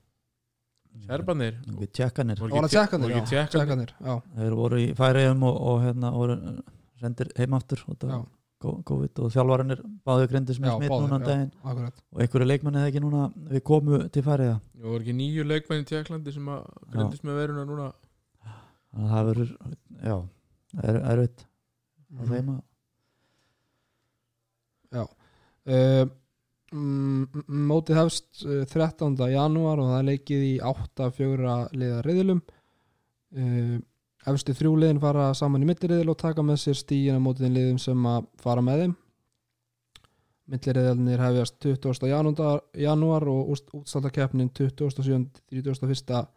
Serbanir Við tjekkanir Voru Það tjekkanir, voru tjekkanir í færiðum og, og hérna voru sendir heim aftur út já, af ko- COVID og þjálfarannir báðu grindis Já, með smitt núna um já. daginn akkurat og einhverju leikmanni eða ekki núna við komu til færiða Það voru ekki nýju leikmenn í Tjekklandi sem að grindist með veruna núna þannig að það verður, já er, erfitt á Mhm. þeim að Uh, mm, mm, mótið hefst uh, 13. janúar og það er leikið í 8-4 liða riðilum uh, efstu þrjú liðin fara saman í milliriðil og taka með sér stígina mótið liðum sem að fara með þeim milliriðilnir hefjast 20. janúar, janúar og útstaldakeppnin 27. 31.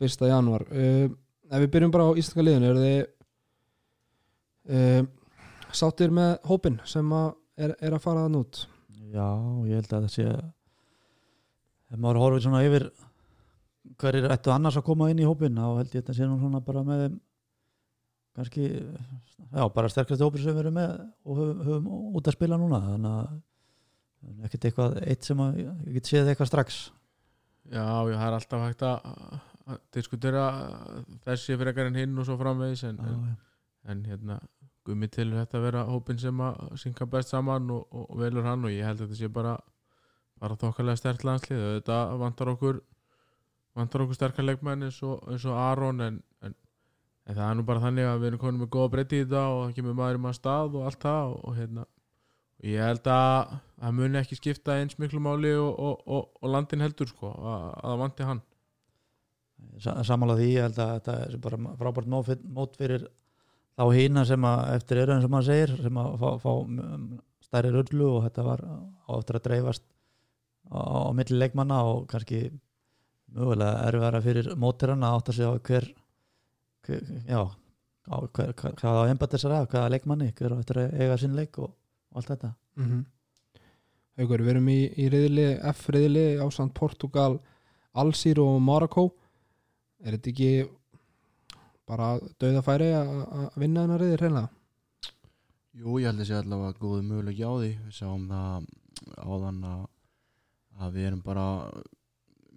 1. janúar uh, ef við byrjum bara á íslenska liðinu eru þið uh, sáttir með hópin sem að er, er að fara þann út já, ég held að það sé ef maður horfið svona yfir hverjir ættu annars að koma inn í hópin þá held ég að þetta sé nú svona bara með kannski já, bara sterkast hópin sem við erum með og höfum, höfum út að spila núna. Þannig að er ekkert eitthvað eitt sem að ég get séð eitthvað strax. Já, já, það er alltaf hægt að, diskutera þessi frekar en hinn og svo framvegis en, já, en, já. en hérna gummi til þetta að vera hópin sem að synka best saman og, og, velur hann og ég held að þetta sé bara bara þokkalega stert landslið. Þetta vantar okkur vantar okkur sterkar leikmenn eins og, eins og Aron en, en, en það er nú bara þannig að við erum konum með góða breytti í þetta og það kemur maður í maður stað og allt það og, og hérna og ég held að það muni ekki skipta eins miklu máli og, og, landin heldur sko að, að það vanti hann. Sa- sammála því, ég held að þetta er bara frábært mót- fyrir þá hína sem að eftir eru eins og maður segir sem að fá, fá stærri rullu og þetta var á eftir að dreifast á, á milli leikmanna og kannski mögulega erfara fyrir mótirana að átta sig á hver, hver já á hver, hver, hvað á embætt þessar að, hvaða leikmanni hver á eftir að eiga sinn leik og, og allt þetta. Mm -hmm. Haukur, við erum í, í riðli, F-riðli á samt Portugal Alsýr og Marokko er þetta ekki bara dauðafæri að að vinna hennar riðil reyna Jú, ég held að sé allavega góðu möguleik á því. Við sáum það áðan að, að við erum bara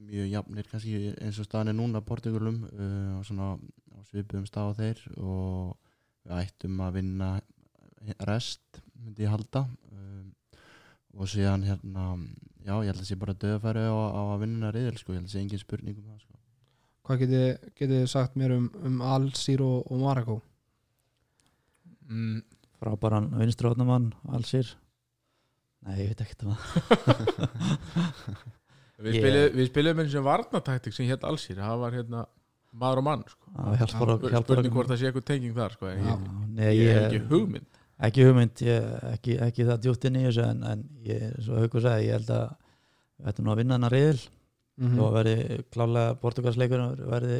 mjög jafnir kannski eins og staðan er núna Portugalum uh, og svona á svipuðum stað á þeir og við ættum að vinna rest myndi ég halda um, og síðan hérna já, ég held að sé bara döðfæri á, á að vinna riðil sko, ég held að sé engin spurning um það sko. Hvað getið getið þið sagt mér um, um Al-Sir og, og Marako? mm, frábæran vinstróðnumann allsir nei, ég veit ekkert um það við, Ég- spilum, eins og varnataktik sem hétt allsýr það var hérna maður og mann sko. Hjálpar spurning hvort það sé eitthvað tenging þar sko. ég, Nei, ég hef ég, ekki hugmynd. ekki hugmynd ég, ekki, ekki það djúpt inn í þessu en, en ég, svo haugur sagði, ég held að við ættum nú að vinna hana riðil. Mm og verði klálega Portugalsleikurinn verði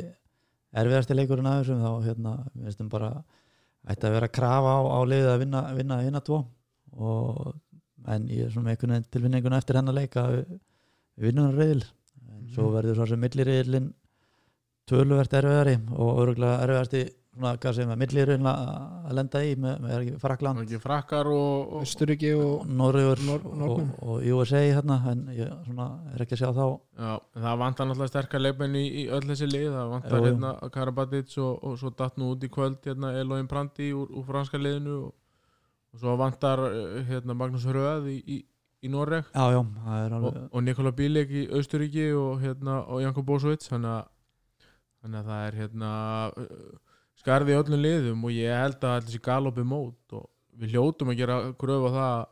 erfiðasti leikurinn að þessum þá hérna, við veistum bara ætti að vera að krafa á, á liðið að vinna, vinna hérna tvo. Og, en ég er svona með einhvern veginn tilfinninguna eftir hennar leika að reyðil en svo Mhm. verður svo sem millireyðilinn töluvert erfiðari og örgulega erfiðasti svona, hvað segir maður, millireyðilinn að lenda í með, með Frakland, og ekki frakkar og, og Östuríki og Norður Nor- og, og USA hérna en ég svona, er ekki að sjá þá. Já, en það vantar náttúrulega sterkar leikmenn í, í öll þessi lið. Það vantar Jú, hérna Karabatic og, og svo datt nú út í kvöld hérna Eloin Prandi úr, úr franska liðinu og, og svo vantar eh, hérna Magnús Röð í, í, í Noreg. Já, já, það er og, alveg og Nikola Bílek í Austuríki og, hérna, og Janko Bósovits þannig þannig að það er hérna uh, skarði í öllum liðum og ég held að þessi galopi mót og við hljótum að gera gröf á það að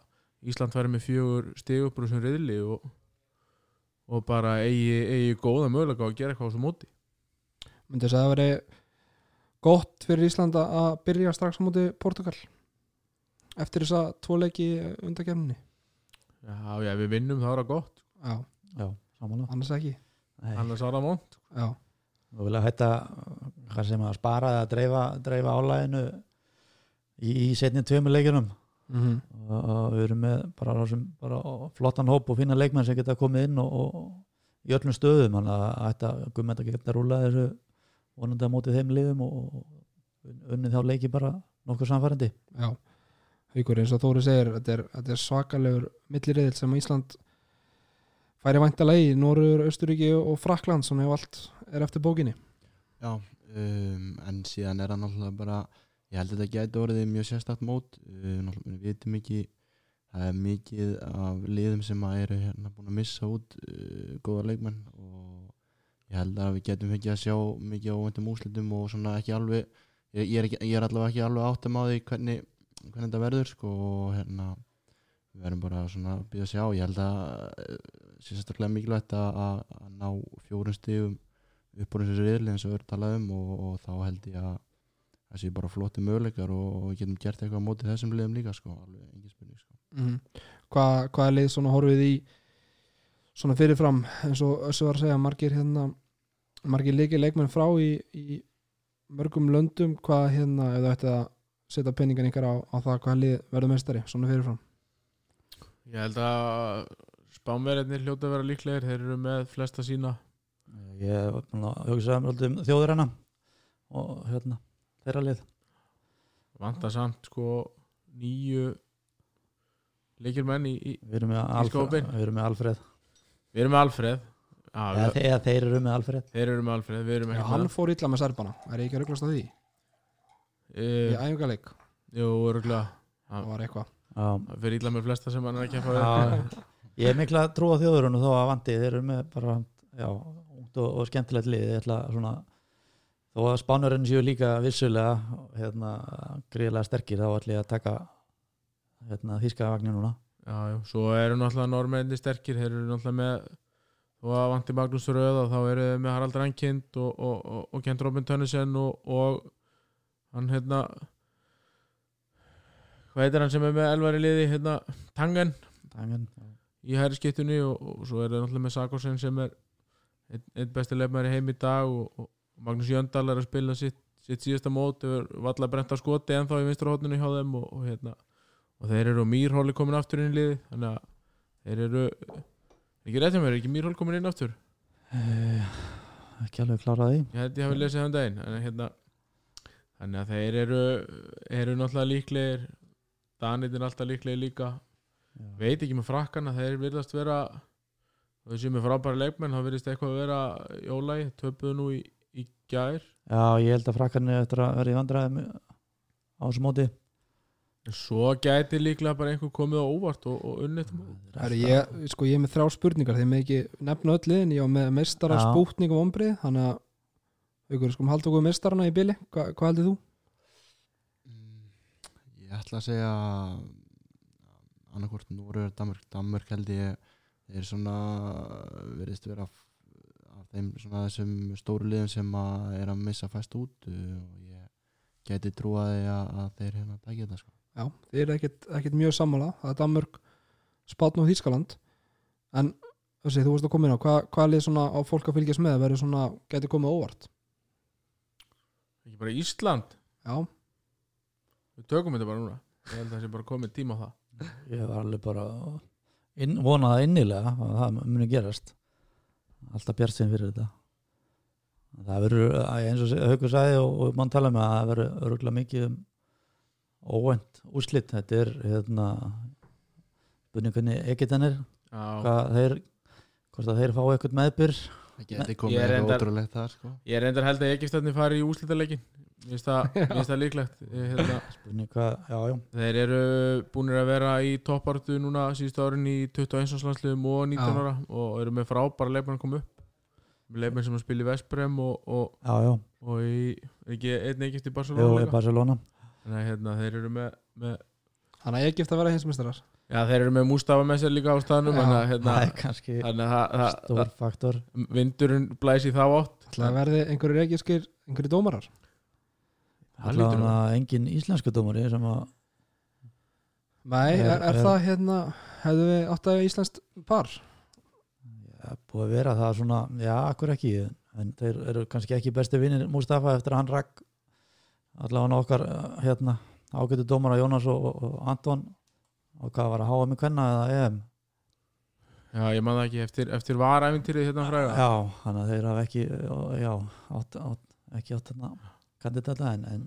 Ísland færi með fjögur stigupur sem riðli og, og bara eigi, eigi góða mögulega að gera eitthvað á þessu móti. Myndi þess að það veri gott fyrir Ísland að- byrja strax á móti Portugal eftir þess að tvo leiki undakefninni Já, já, við vinnum þá er það gott. Já, já, samanlega annars ekki. Nei. annars er það mónt já, og vilja hætta hvað sem að spara eða dreifa, dreifa álæginu í, í setni tveimur leikjunum. Mm og, og við erum með bara, þessum, bara flottan hóp og fína leikmenn sem geta komið inn og, og í öllum stöðum. Þannig að hætta gummenda geta rúla þessu vonandi að móti þeim liðum og, og unnið þá leiki bara nokkuð samfærandi já Haukur eins og Þóri segir þetta er, þetta er svakalegur milliriðil sem Ísland færi væntalega í Norður, Östuríki og Frakland sem hefur allt er eftir bókinni. Já, um, en síðan er það náttúrulega bara ég held að þetta gæti orðið mjög sérstakt mót. Náttúrulega við vitum ekki það er mikið af liðum sem að eru hérna búin að missa út uh, góða leikmenn og ég held að við getum fengið að sjá mikið óvendum úslitum og svona ekki alveg ég, er, ekki, ég er allavega ekki alveg áttum á því hvernig, hvernig þetta verður sko og hérna við verðum bara svona að býða að sjá ég held að uh, sé sérstaklega mikilvægt að, að, ná fjórum stigum upp úr þessu riðli eins og við erum talað um og, og þá held ég að það sé bara flotti möguleikar og, og getum gert eitthvað á móti þessum liðum líka sko, alveg spurning sko. mm. Hvað hva er lið svona horfið í svona fyrirfram eins og þessu var að segja margir hérna margir leikir leikmenn frá í, í mörgum löndum hvað hérna ef þú ætti að setja penningan ykkar á, á það hvað lið verður meistari svona fyrirfram? Ég held að spánverðinir hljóta að vera líklegir þeir eru með flesta sína. Ég hugsa um þjóður hennar og hérna þeirra lið. Vantar samt sko nýju leikir menn í, í við erum með, Í Alfred, skópinn. við erum með Alfred. Við erum með Alfred. Já, eða, þeir eru með Alfred. Þeir eru með Alfred hann fór illa með Serbana. Er ég ekki að rugglast á því í uh, æfingarleik Jú, örgulega það var eitthvað. Já, Það fyrir illa með flesta sem hann er að Já, ég er mikla að trúa þjóðurinn og þó að vandi. Þeir eru með bara já, ungt og, og skemmtilegt lið. Ég ætla svona þó að spánurinn séu líka vissulega hérna, gríðlega sterkir þá ætla ég að taka hérna, þíska vagnir núna. Já, já, svo eru náttúrulega normenni sterkir. Þeir eru náttúrulega með og að vanti Magnús Röð og þá eru þeir með Harald Rankind og, og, og, og Kent Robin Tönnissen og, og hann hérna hvað heitir hann sem er með elvar í liði hérna, Tangen? Tangen, í hæri skiptunni og, og svo er það náttúrulega með Sakosen sem er einn, einn besti lefnari heim í dag og, og Magnús Jöndal er að spila sitt, sitt síðasta mót yfir valla brenta skoti ennþá í vinsturhóttinu hjá þeim og, og hérna og þeir eru og Mýrhóli komin aftur inn í liði þannig að þeir eru ekki rétt hjá mér, er ekki Mýrhóli komin inn aftur? Eh, ekki alveg klárað því ég held ég hafi lesið um daginn en hérna þannig að þeir eru eru náttúrulega líklegir Danit er alltaf líklega líka Já. veit ekki með frakkana, þeir virðast vera þau sem er frábæri leikmenn þá virðist eitthvað að vera í ólægi töpuðu nú í, í gær Já, ég held að frakkarnir eftir að vera í vandræðum á þessu móti svo gæti líklega bara einhver komið á óvart og, og ég, sko, ég er með þrjá spurningar þegar með ekki nefna öll liðin ég á með meistara, Já. spútning og ombrið þannig að ykkur skum halda okkur meistarana í bili. Hva, hvað heldur þú? Mm, Ég ætla að segja annarkvort Núrur, Danmörk. Danmörk held ég er svona verðist vera af, þeim svona þessum stóru liðum sem að er að missa fæst út uh, og ég geti trúaði að, að þeir hérna tækja þetta sko. Já, þið er ekkit, ekkit mjög sammála. Það er Danmörk, Spátn og Þískaland en þessi, þú veist að koma inn á hvað, hvað lið svona á fólk að fylgjast með verður svona, geti komið óvart ekki bara Ísland, Já, við tökum þetta bara núna. Ég held að það sé bara komið tíma á það. Ég var alveg bara inn, vonaði innilega að það muni gerast. Alltaf bjart sem fyrir þetta. Það verður eins og Haukur sagði og, og mann tala með að það verður örgulega mikið um óvænt úrslit. Þetta er hérna hvernig Egitanir Já, hvað þeir hvort að þeir fá eitthvað meðbyr það geti Ég komið er eitthvað ótrúlegt þar sko. ég er reyndar held að Egiptarnir fari í úslitaleikin mér finnst það, líklegt. Ég, hérna, spurning hvað, já já. Þeir eru búinir að vera í toppartu núna síðustu árin í 21. landsliðum og 19 Já. ára og eru með frábæra leikmenn að koma upp. Með leikmenn sem að spila í Vesprem og, og, já já, og í, ekki einn Egypt í Barcelona í líka. Barcelona. Þannig hérna, þeir eru með, með þannig að ég gift að vera hinsmeistarar já, þeir eru með Mustafa með sér líka á staðnum Já, þannig að hérna, það er kannski það- það- stór faktor. það- vindurinn blæs í þá átt. Það verði einhverju reykjaskir, einhverju dómarar? Það lítur allavega engin íslensku dómari sem að Nei, er, Er- er, er- það hérna hefðu við átt að íslenskt par? Já, búið að vera það svona, já, akkur ekki en þeir eru kannski ekki besti vinnir Mustafa eftir að hann rakk allavega okkar eh, hérna ágætu dómara Jónas og, og, og Anton og hvað var að háa með kvenna eða EM? Já, ég man það ekki eftir, eftir varæfintýrið hérna fræga. já, þannig að þeir hafa ekki já, átt, átt, ekki átt kandidata en, en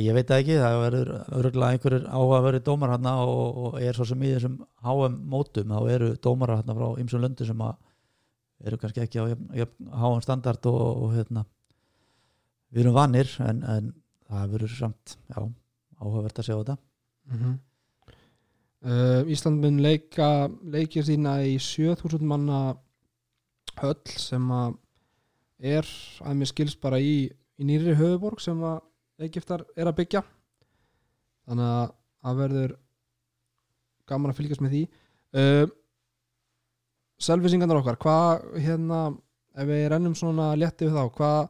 ég veit ekki, það verður örgulega einhverjir áhugaverið dómar hérna og, og er svo sem í þessum HM mótum þá eru dómara hérna frá ymsum löndu sem að eru kannski ekki á HM standard og, og hérna við erum vanir en, en það verður samt, já, áhugavert að sjá þetta. Mm -hmm. Uh, Ísland mun leika leikir sína í 7000 manna höll sem að er að mér skils bara í, í nýri höfuborg sem að Egiptar er að byggja. Þannig að það verður gaman að fylgjast með því. Uh, Selvisingarnar okkar hvað hérna ef við rennum svona létti við þá hvað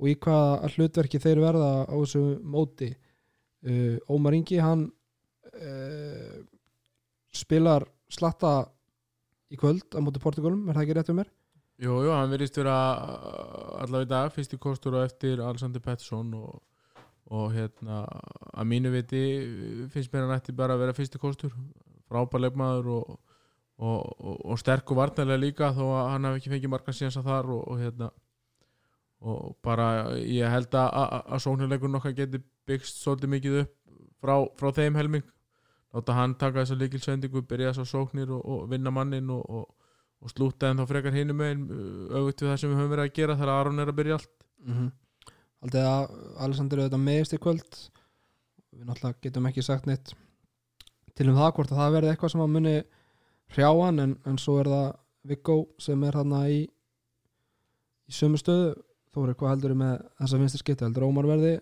og í hvaða hlutverki þeir verða á þessu móti? Uh, Ómar Ingi hann uh, spilar slatta í kvöld á móti Portugalum, er það ekki rétt um mér? Jú, jú, hann verðist vera allavega í dag, fyrsti kostur og eftir Alexander Pettersson og, og hérna, að mínu viti finnst mér hann ætti bara að vera fyrsti kostur frábær leikmaður og, og, og, sterk og varnarlega líka þó að hann hef ekki fengið marga síðansa þar og, hérna og bara ég held að, að, að sóknarleikurinn okkar geti byggst svolítið mikið upp frá, frá þeim helming láta hann taka þessa líkilsendingu byrja þessar sóknir og, og vinna mannin og, og og slúta en þá frekar hinum megin auðvitað við það sem við höfum verið að gera þegar Aron er að byrja allt. Mm -hmm. Haldið að Alexander er auðvitað meðist í kvöld. Við náttúrulega getum ekki sagt neitt til um það hvort að það verði eitthvað sem að muni hrjáan en, en svo er það Viggo sem er hann í í sömu stöðu. Þó er eitthvað heldur með þessa vinstri skipti? Heldur Ómar verði?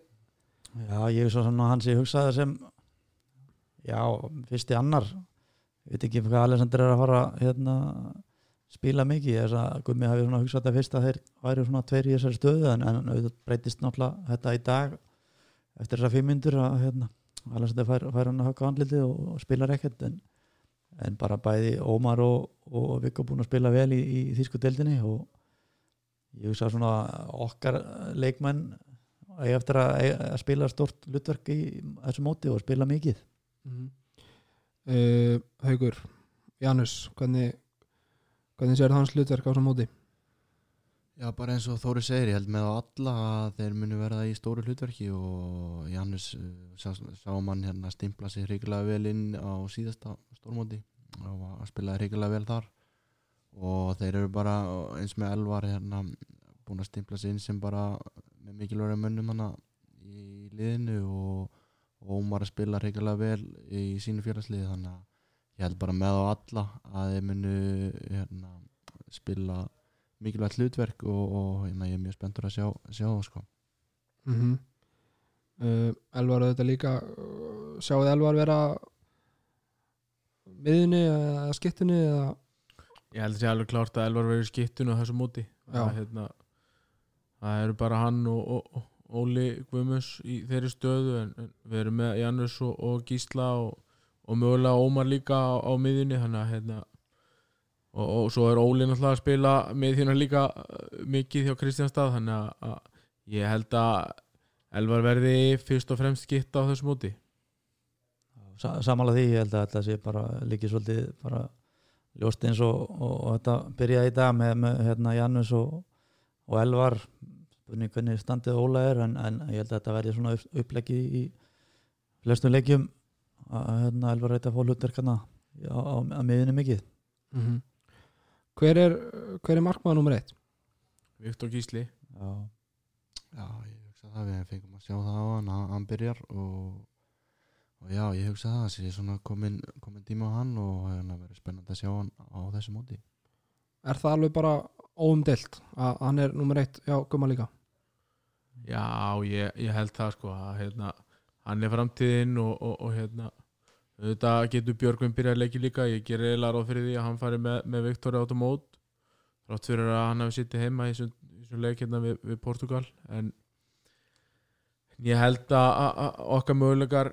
Já, ég er svo svona hans ég hugsaði sem já, fyrsti annar. Ég veit ekki hvað Alexander er að fara hérna, spila mikið. Þess að Gummi hafi hugsað þetta fyrst að þeir væri svona tveir í þessari stöðu en, en auðvitað breytist náttúrulega þetta í dag eftir þessar fimm myndur að hérna, Alexander fær, fær hann að höfka andliti og, og spilar ekkert en, en bara bæði Ómar og, og Viggo búin að spila vel í, í þýsku deildinni og ég hugsa svona okkar leikmenn eigi eftir að, að spila stort hlutverk í þessu móti og spila mikið mm -hmm. uh, Haugur Janus, hvernig hvernig sér hans hlutverk á þessum móti? Já, bara eins og Þóri segir, ég held með á alla að þeir munu verða í stóru hlutverki og Jannis uh, sá, sá mann hérna stimpla sig hrigilega vel inn á síðasta stórmóti og var að spila hrigilega vel þar og þeir eru bara eins með Elvar hérna búin að stimpla sig inn sem bara með mikilvægum mönnum hana í liðinu og, og Ómar að spila hrigilega vel í sínu félagsliði þannig að ég held bara með á alla að þeir munu hérna spila mikilvægt hlutverk og, og hérna, ég er mjög spenntur að sjá, sjá það sko. mm -hmm. uh, Elvar auðvitað líka uh, sjáuð Elvar vera miðunni eða skittunni eða Ég held að sé alveg klárt að Elvar verið í skittun á þessu móti Já. það, hérna, það eru bara hann og, og, og Óli Guðmus í þeirri stöðu en, en við erum með Janus og, og Gísla og, og mögulega Ómar líka á, á miðjunni þannig að hérna, og, og svo er Óli náttúrulega að spila miðjuna líka uh, mikið hjá Kristjánstað þannig að, ég held að Elvar verði fyrst og fremst skitt á þessu móti. Sa samála því, ég held að þetta sé bara líkið svolítið bara ljóst eins og, þetta byrjaði í dag með, með hérna Janus og Elvar spurning hvernig standið Óla er en, en ég held að þetta verði svona upp, uppleggi í flestum leikjum að hérna, Elvar reyta að fá hlutverkana á, á, á miðunni mikið mm -hmm. hver er hver er markmaður nummer eitt? Viktor Gísli Já, Já, ég hugsa það við fengum að sjá það á hann, hann, hann byrjar og, og já, ég hugsa það þessi svona komin, komin tíma á hann og hérna verður spennandi að sjá hann á þessu móti. Er það alveg bara óumdelt að hann er nummer eitt já, gumma líka Já, ég, ég held það sko að hérna, hann er framtíðin og, og, og hérna auðvitað getur Björgvin byrjað að leiki líka. Ég ger eiginlega ráð fyrir því að hann fari með, með Viktor átt á mót rátt fyrir að hann hafi sittið heima í þessum- leik hérna við, við Portugal. En ég held að, að, okkar möguleikar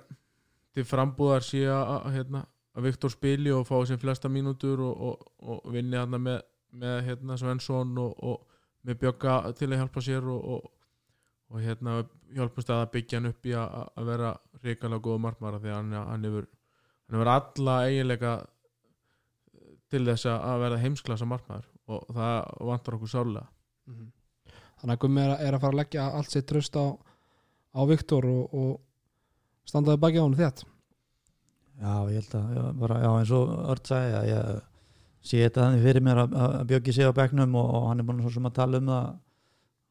til frambúðar sé að, hérna, að Viktor spili og fá sem flesta mínútur og, og, vinni hérna með, með hérna Svensson og, með Bjögga til að hjálpa sér og, og, hérna hjálpumst að byggja hann upp í að, að vera ríkalega góða markmara því að hann, hann hefur hann hefur alla eiginleika til þess að verða heimsklasa markmaður. Og það vantar okkur sárlega. Mhm. Þannig að gummi er, er að fara að leggja allt sitt tröst á, á Viktor og, og standaði baki á hann þétt. Já ég held að já, bara, já, eins og Örd sagði að ég sé þetta þannig fyrir mér að, að Björki sé á bekknum og, og hann er búin svo sem að tala um það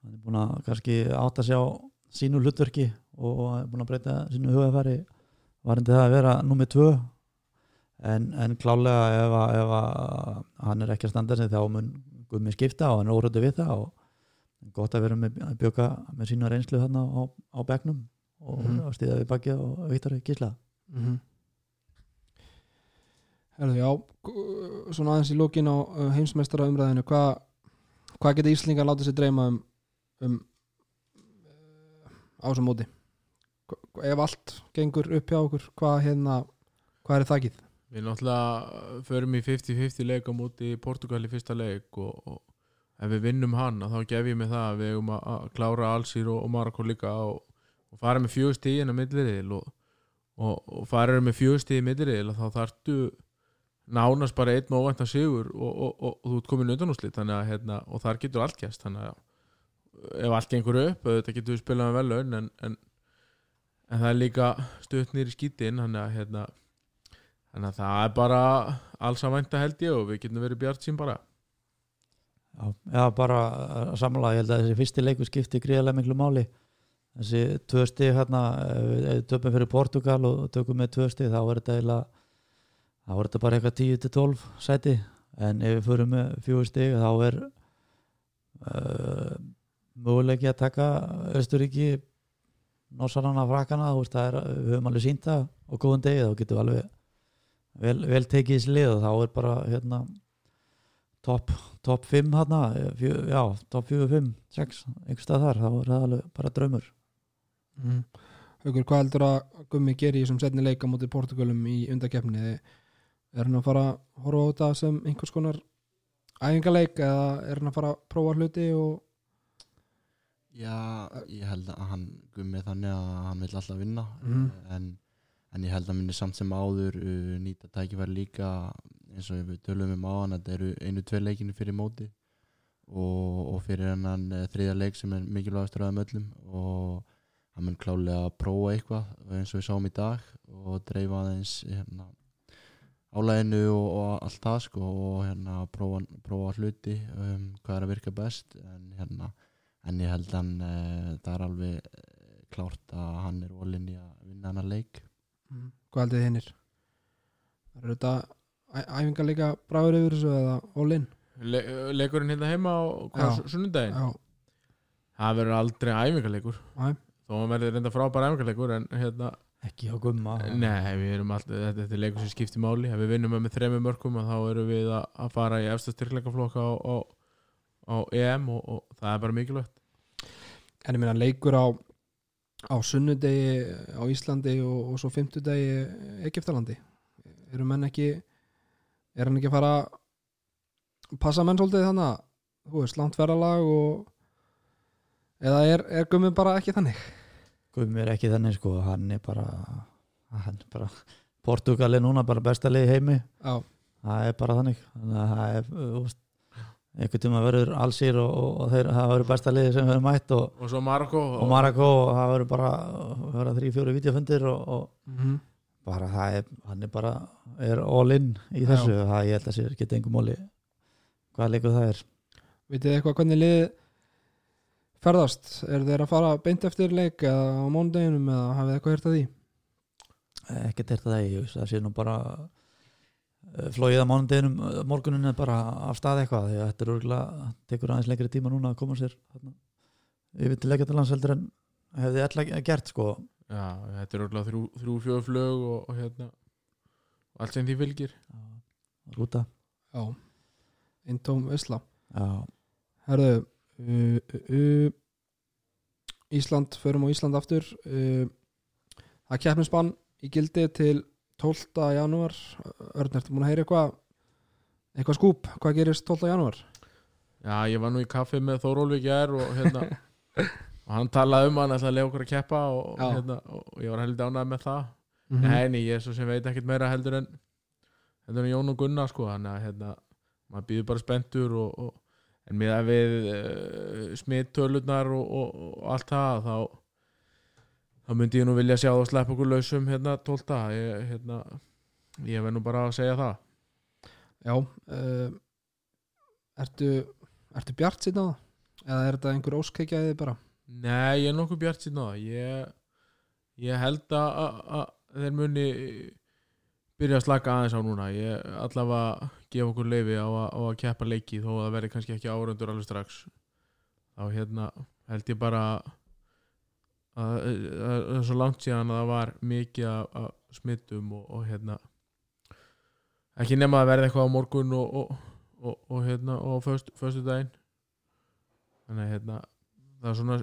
hann er búin að kannski átta sig á sínu hlutverki og, hann er búin að breyta sínu hugafæri varandi það að vera nummið tvö en, en klálega ef, að, ef að hann er ekki að standa sig þá mun gummi skipta og hann er óhröndu við það og gott að vera með að bjöka með sínu reynslu þarna á, á bekknum og mm. stíða við bakið og Viktor Gísla mm -hmm. Herðu, já svona aðeins í lókin á uh, heimsmeistara umræðinu hvað hva geta Íslingar látið sér dreyma um, um á þessum móti ef allt gengur upp hjá okkur hvað hérna hvað er þakkið? Við náttúrulega förum í 50-50 leik á móti Portugal í fyrsta leik og, og ef við vinnum hann þá gef ég mig það að við eigum að, að klára Alsýr og, og Marokko líka og, og fara með fjögust í hennar milliriðil og, og, og fara með fjögust í milliriðil þá þarftu nánast bara einn óvæntan sigur og, og, og, og þú ert komin undanúslit þannig að hérna, og þar getur allt gæst þannig að ef allt gengur upp þetta getur við spilað með vel laun en, en, en það er líka stutt nýri skítin þannig að hérna Þannig að það er bara alls að vænta held ég og við getum verið bjart sín bara. Já, já bara samla, ég held að þessi fyrsti leiku skipti gríðarlega miklu máli. Þessi tvö stig hérna töpum fyrir Portugal og tökum með tvö stig þá er þetta eiginlega þá er þetta bara eitthvað 10-12 sæti. En ef við förum með fjögur stig þá er uh, möguleiki að taka Östuríki Norsarana frakana er, við höfum alveg sínt það á góðum degi þá getum við alveg vel, vel tekið þessi lið og þá er bara hérna topp top 5 hérna fjö, já, top 4, 5, 6 einhvers stað þar, þá er það alveg bara draumur Mm. Haukur, hvað heldur að Gummi geri í þessum setni leika mútið Portugalum í undakefni er hann að fara að horfa á þetta sem einhvers konar æfingaleik eða er hann að fara að prófa hluti og Já, ég held að hann gummi þannig að hann vil alltaf vinna. Mhm. en, en ég held að minni samt sem áður uh, nýta tækifæri líka eins og við tölum um á hann þetta eru einu, tvei leikinu fyrir móti og, og fyrir hennan uh, þriðja leik sem er mikilvægastur af þeim öllum. Og hann mun klálega að prófa eitthvað eins og við sáum í dag og dreifa aðeins hérna, álæginu og, og allt það sko og hérna prófa, prófa hluti um, hvað er að virka best. En hérna en ég held hann uh, það er alveg uh, klárt að hann er volinn í að vinna hennar leik Mhm. Hvað haldið þið hinnir? Er þetta æ- æfingar líka bráður yfir þessu eða all-in? Le leikurinn hérna heima á hvað, Já. su- sunnudaginn Já, það verður aldrei æfingarleikur þó hann verður reynda frábær æfingarleikur en hérna, ekki á gumma nei, við erum alltaf þetta, þetta er leikur sem skiptir máli ef við vinnum með þremi mörgum að þá erum við að, að fara í efsta styrkleikaflokka á, á, á EM og, og það er bara mikilvægt en ég meina leikur á á sunnudegi á Íslandi og, og svo fimmtudegi Egiptalandi eru menn ekki er hann ekki að fara að passa menn svolítið þannig að þú veist, langt ferralag og eða er, er gummið bara ekki þannig? Gummi er ekki þannig sko. Hann er bara hann er bara Portugal er núna bara besta í heimi. Já, það er bara þannig. Þannig að það er úst, einhvern tíma verður allsýr og, og, og þeir, það verður besta liði sem verður mætt og, og svo Marokko og Marako og það verður bara verður þrý, fjóri vítjafundir og, og mm bara það er, hann er bara er all in í þessu, það ég held að sér geta engum móli hvað leikur það er. Vitið þið eitthvað hvernig lið ferðast, er þeir að fara beint eftir leik eða á mánudeginum eða hafið eitthvað hýrt að því? Ekkert er ég veist, það sé nú bara eh, flogið að mánudeginum eh, morgunin er bara af stað eitthvað því að þetta er örgulega, tekur aðeins lengri tíma núna að koma sér þarna, yfir til leikjatalands heldur en hefði alltaf gert sko. Já, þetta er orðlega þrjú, þrjú fjögur flög og, og hérna allt sem því fylgir. Rúta. Já, eintóm Isla já, Herðu uh, uh, uh, Ísland, förum á Ísland aftur. Uh, Það er keppnisbann í gildi til 12. janúar Örn, ertu múin að heyra eitthvað eitthvað skúp, hvað gerist 12. janúar? já, ég var nú í kaffi með Þórólfi gær og hérna og hann talaði um hann að lega okkur að keppa og, hérna, og ég var heldur ánægð með það Mm Nei, nei, ég er svo sem veit ekkert meira heldur en heldur en Jón og Gunnar sko þannig að hérna, maður býður bara spenntur og, og, en með að við uh, smittölunar og, og, og allt það þá þá myndi ég nú vilja sjá það sleppa okkur lausum hérna 12. Ég, hérna, ég verð nú bara að segja það Já uh, Ertu Ertu bjart síðan á það? Eða er þetta einhver óskækjaðið bara? Nei, ég er nokkuð bjart síðan á það ég, ég held að, þeir muni byrja að slaka aðeins á núna ég allavega gefa okkur leifi á á að keppa leiki þó að það verði kannski ekki árundur alveg strax þá hérna held ég bara að það er svo langt síðan að það var mikið af, af smittum og, og hérna ekki nema að verði eitthvað á morgun og, og, og, og hérna og föstu daginn þannig að hérna það er svona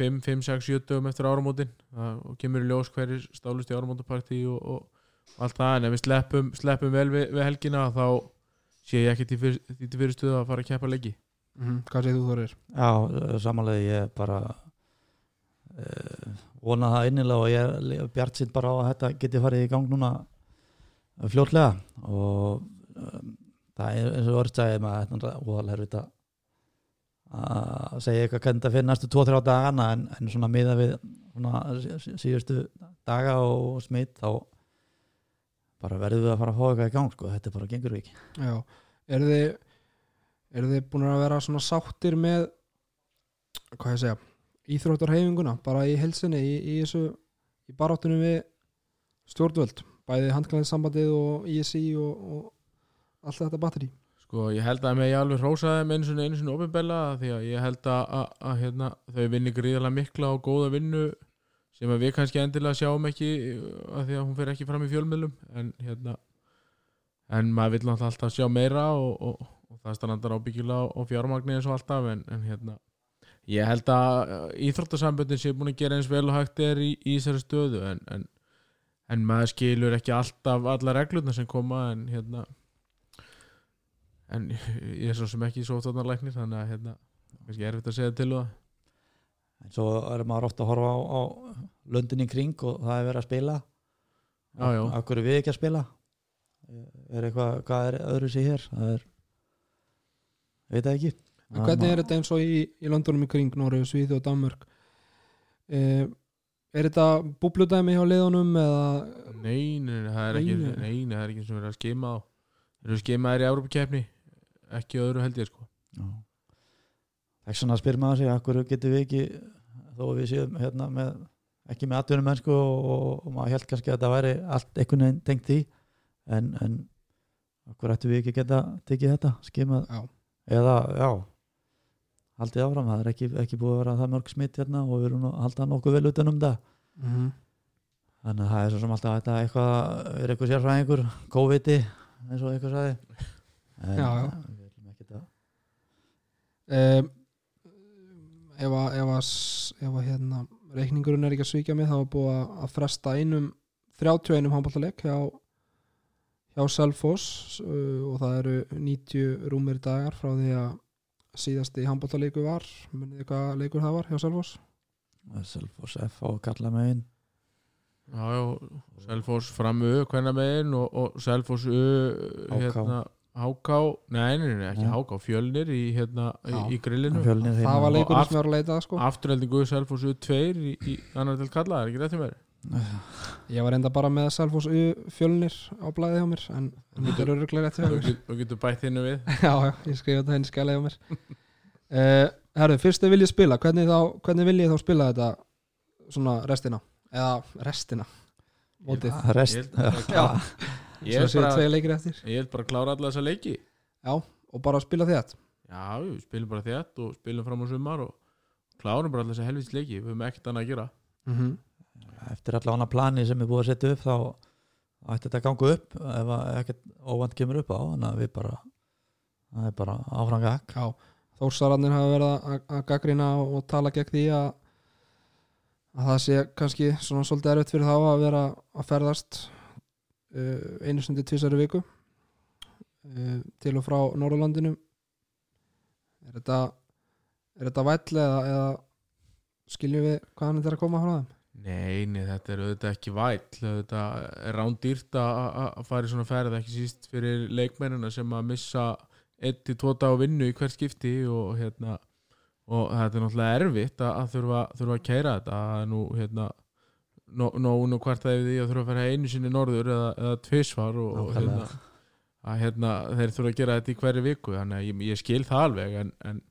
5, 5, 6, 7 dögum eftir áramótin. Það og kemur í ljós hverjir stálust í áramótapartí og, og allt það. En ef við sleppum, sleppum vel við, við helgina þá sé ég ekki til, fyr, því til fyrirstuðu að fara að keppa leiki. Mm Hvað segir þú Þorir? já samanlega ég bara vona það innilega og ég er bjart sitt bara á að þetta geti farið í gang núna fljótlega. Og um, það er eins og orðstæði með þetta óðal herfið að segja eitthvað hvernig það fyrir næstu 2-3 dagana en, en svona miða við svona sí- sí- síðustu daga og smitt þá bara verðum við að fara að fá eitthvað í gang sko, þetta bara gengur við ekki Já, eru þið eru þið búin að vera svona sáttir með hvað ég segja íþróttarheyfinguna, bara í helsinni í, í þessu, í baráttunum við stjórnvöld, bæði handklæðinsambandið og ISI og, og allt þetta batteri sko ég held að mig alveg hrósa þeim einu sinni einu sinni ofinbella því að ég held að, að, að hérna, þau vinni gríðarlega mikla og góða vinnu sem við kannski endilega sjáum ekki að því að hún fer ekki fram í fjölmiðlum en hérna en maður náttúrulega alltaf sjá meira og, og, og það standar ábyggilega á fjármagni eins og alltaf en, en hérna ég held að íþróttasamböndin sé búin að gera eins vel og hægt er í, í þessari stöðu en, en, en maður skilur ekki alltaf alla reglurna sem koma en hérna en ég er svo sem ekki læknir þannig að hérna kannski erfitt að segja til um það. En svo er maður ofta að horfa á, á löndin í kring og það er verið að spila. Akkur er við ekki að spila? Er eitthvað, hvað er öðru sér hér? Það er veit það ekki En hvernig er þetta eins og í, í landunum í kring Noregu, Svíði og Danmörk? Uh, er þetta búbludæmi hjá liðunum eða? Nei, nei, nei, það er ekki Nei, Nei, nei. nei, það er ekki sem verið að skima á. Þeir eru skimaðir í Európa-keppni ekki öðru held ég sko. Þess vegna spyr maður sig, akkur getum við ekki þó við séum hérna með ekki með atvinnum mennsku og, og, og maður held kannski að þetta væri allt einhvern veginn tengt því. En, en akkur ættum við ekki geta tekið þetta, skimað? Já, eða, já haldið áfram, það er ekki, ekki búið að vera það mörg smitt hérna og við erum halda nokkuð vel utan um það. Mm þannig að það er svo sem alltaf þetta eitthvað er eitthvað sérfræðingur, COVID-i eins og eitthvað sagði. En Já, já. við viljum ekki það um, ef að ef að, ef að hérna, reikningurinn er ekki að svíkja mig þá er búið að- fresta einum 31 handbóltaleg hjá hjá Selfoss uh, og það eru 90 rúmir dagar frá því að síðasti handbóltaleiku var. Munið þið hvað leikur það var hjá Selfoss? Selfoss F og kalla megin Já, já, Selfoss fram U hvenna megin og, og Selfoss U HK. hérna, HK, nei, nei, nei, ekki. HK Fjölnir í, hérna, í, í grillinu. Fjölnir það var leikurinn aft- sem var að leita sko. Afturheldingu Selfoss U2 í, í annar til kalla, er ekki rétt um mér ég var enda bara með Selfoss U fjölnir á blæði hjá mér en, þetta er öruglega rétt hjá og mér. og getur bætt hinnu við. Já, já, ég skrifa þetta henni skælega hjá mér. Uh, herru, fyrst þið viljið spila. Hvernig, þá, hvernig viljið þá spila þetta svona restina? Eða restina? Mótið, Rest, Ég held já. Ég er bara, tvei leikir eftir. ég er bara að klára alla þessa leiki. Já, og bara spila þétt. Já, við spilum bara þétt og spilum fram á sumar og klárum bara alla þessa helvits leiki. Við höfum ekkert annað að gera. Mm -hmm. Eftir allavega plani sem er búið að setja upp þá ætti þetta að ganga upp ef ekkert óvænt kemur upp á þannig að við bara það er bara áfrangak já, þórsararnir hafa verið að, gaggrina og tala gegn því að að það sé kannski svona svolítið erfitt fyrir þá að vera að ferðast uh, einu stundi tvisari viku uh, til og frá Norðurlandinu. Er þetta er þetta væll eða, eða skiljum við hvaðan þetta er að koma frá þeim Nei, nei, þetta er auðvitað ekki væll. Þetta er rándýrt að að fara í svona ferð ekki síst fyrir leikmennina sem að missa 1-2 dag vinnu í hver skipti og hérna og þetta er náttúrulega erfitt að, að þurfa, þurfa að kæra þetta. Er nú hérna nógun og hvart það er því að þurfa að fara einu sinni norður eða, eða tvisvar og, og hérna, að hérna þeir þurfa að gera þetta í hverju viku. Þannig að ég, ég skil það alveg en, en,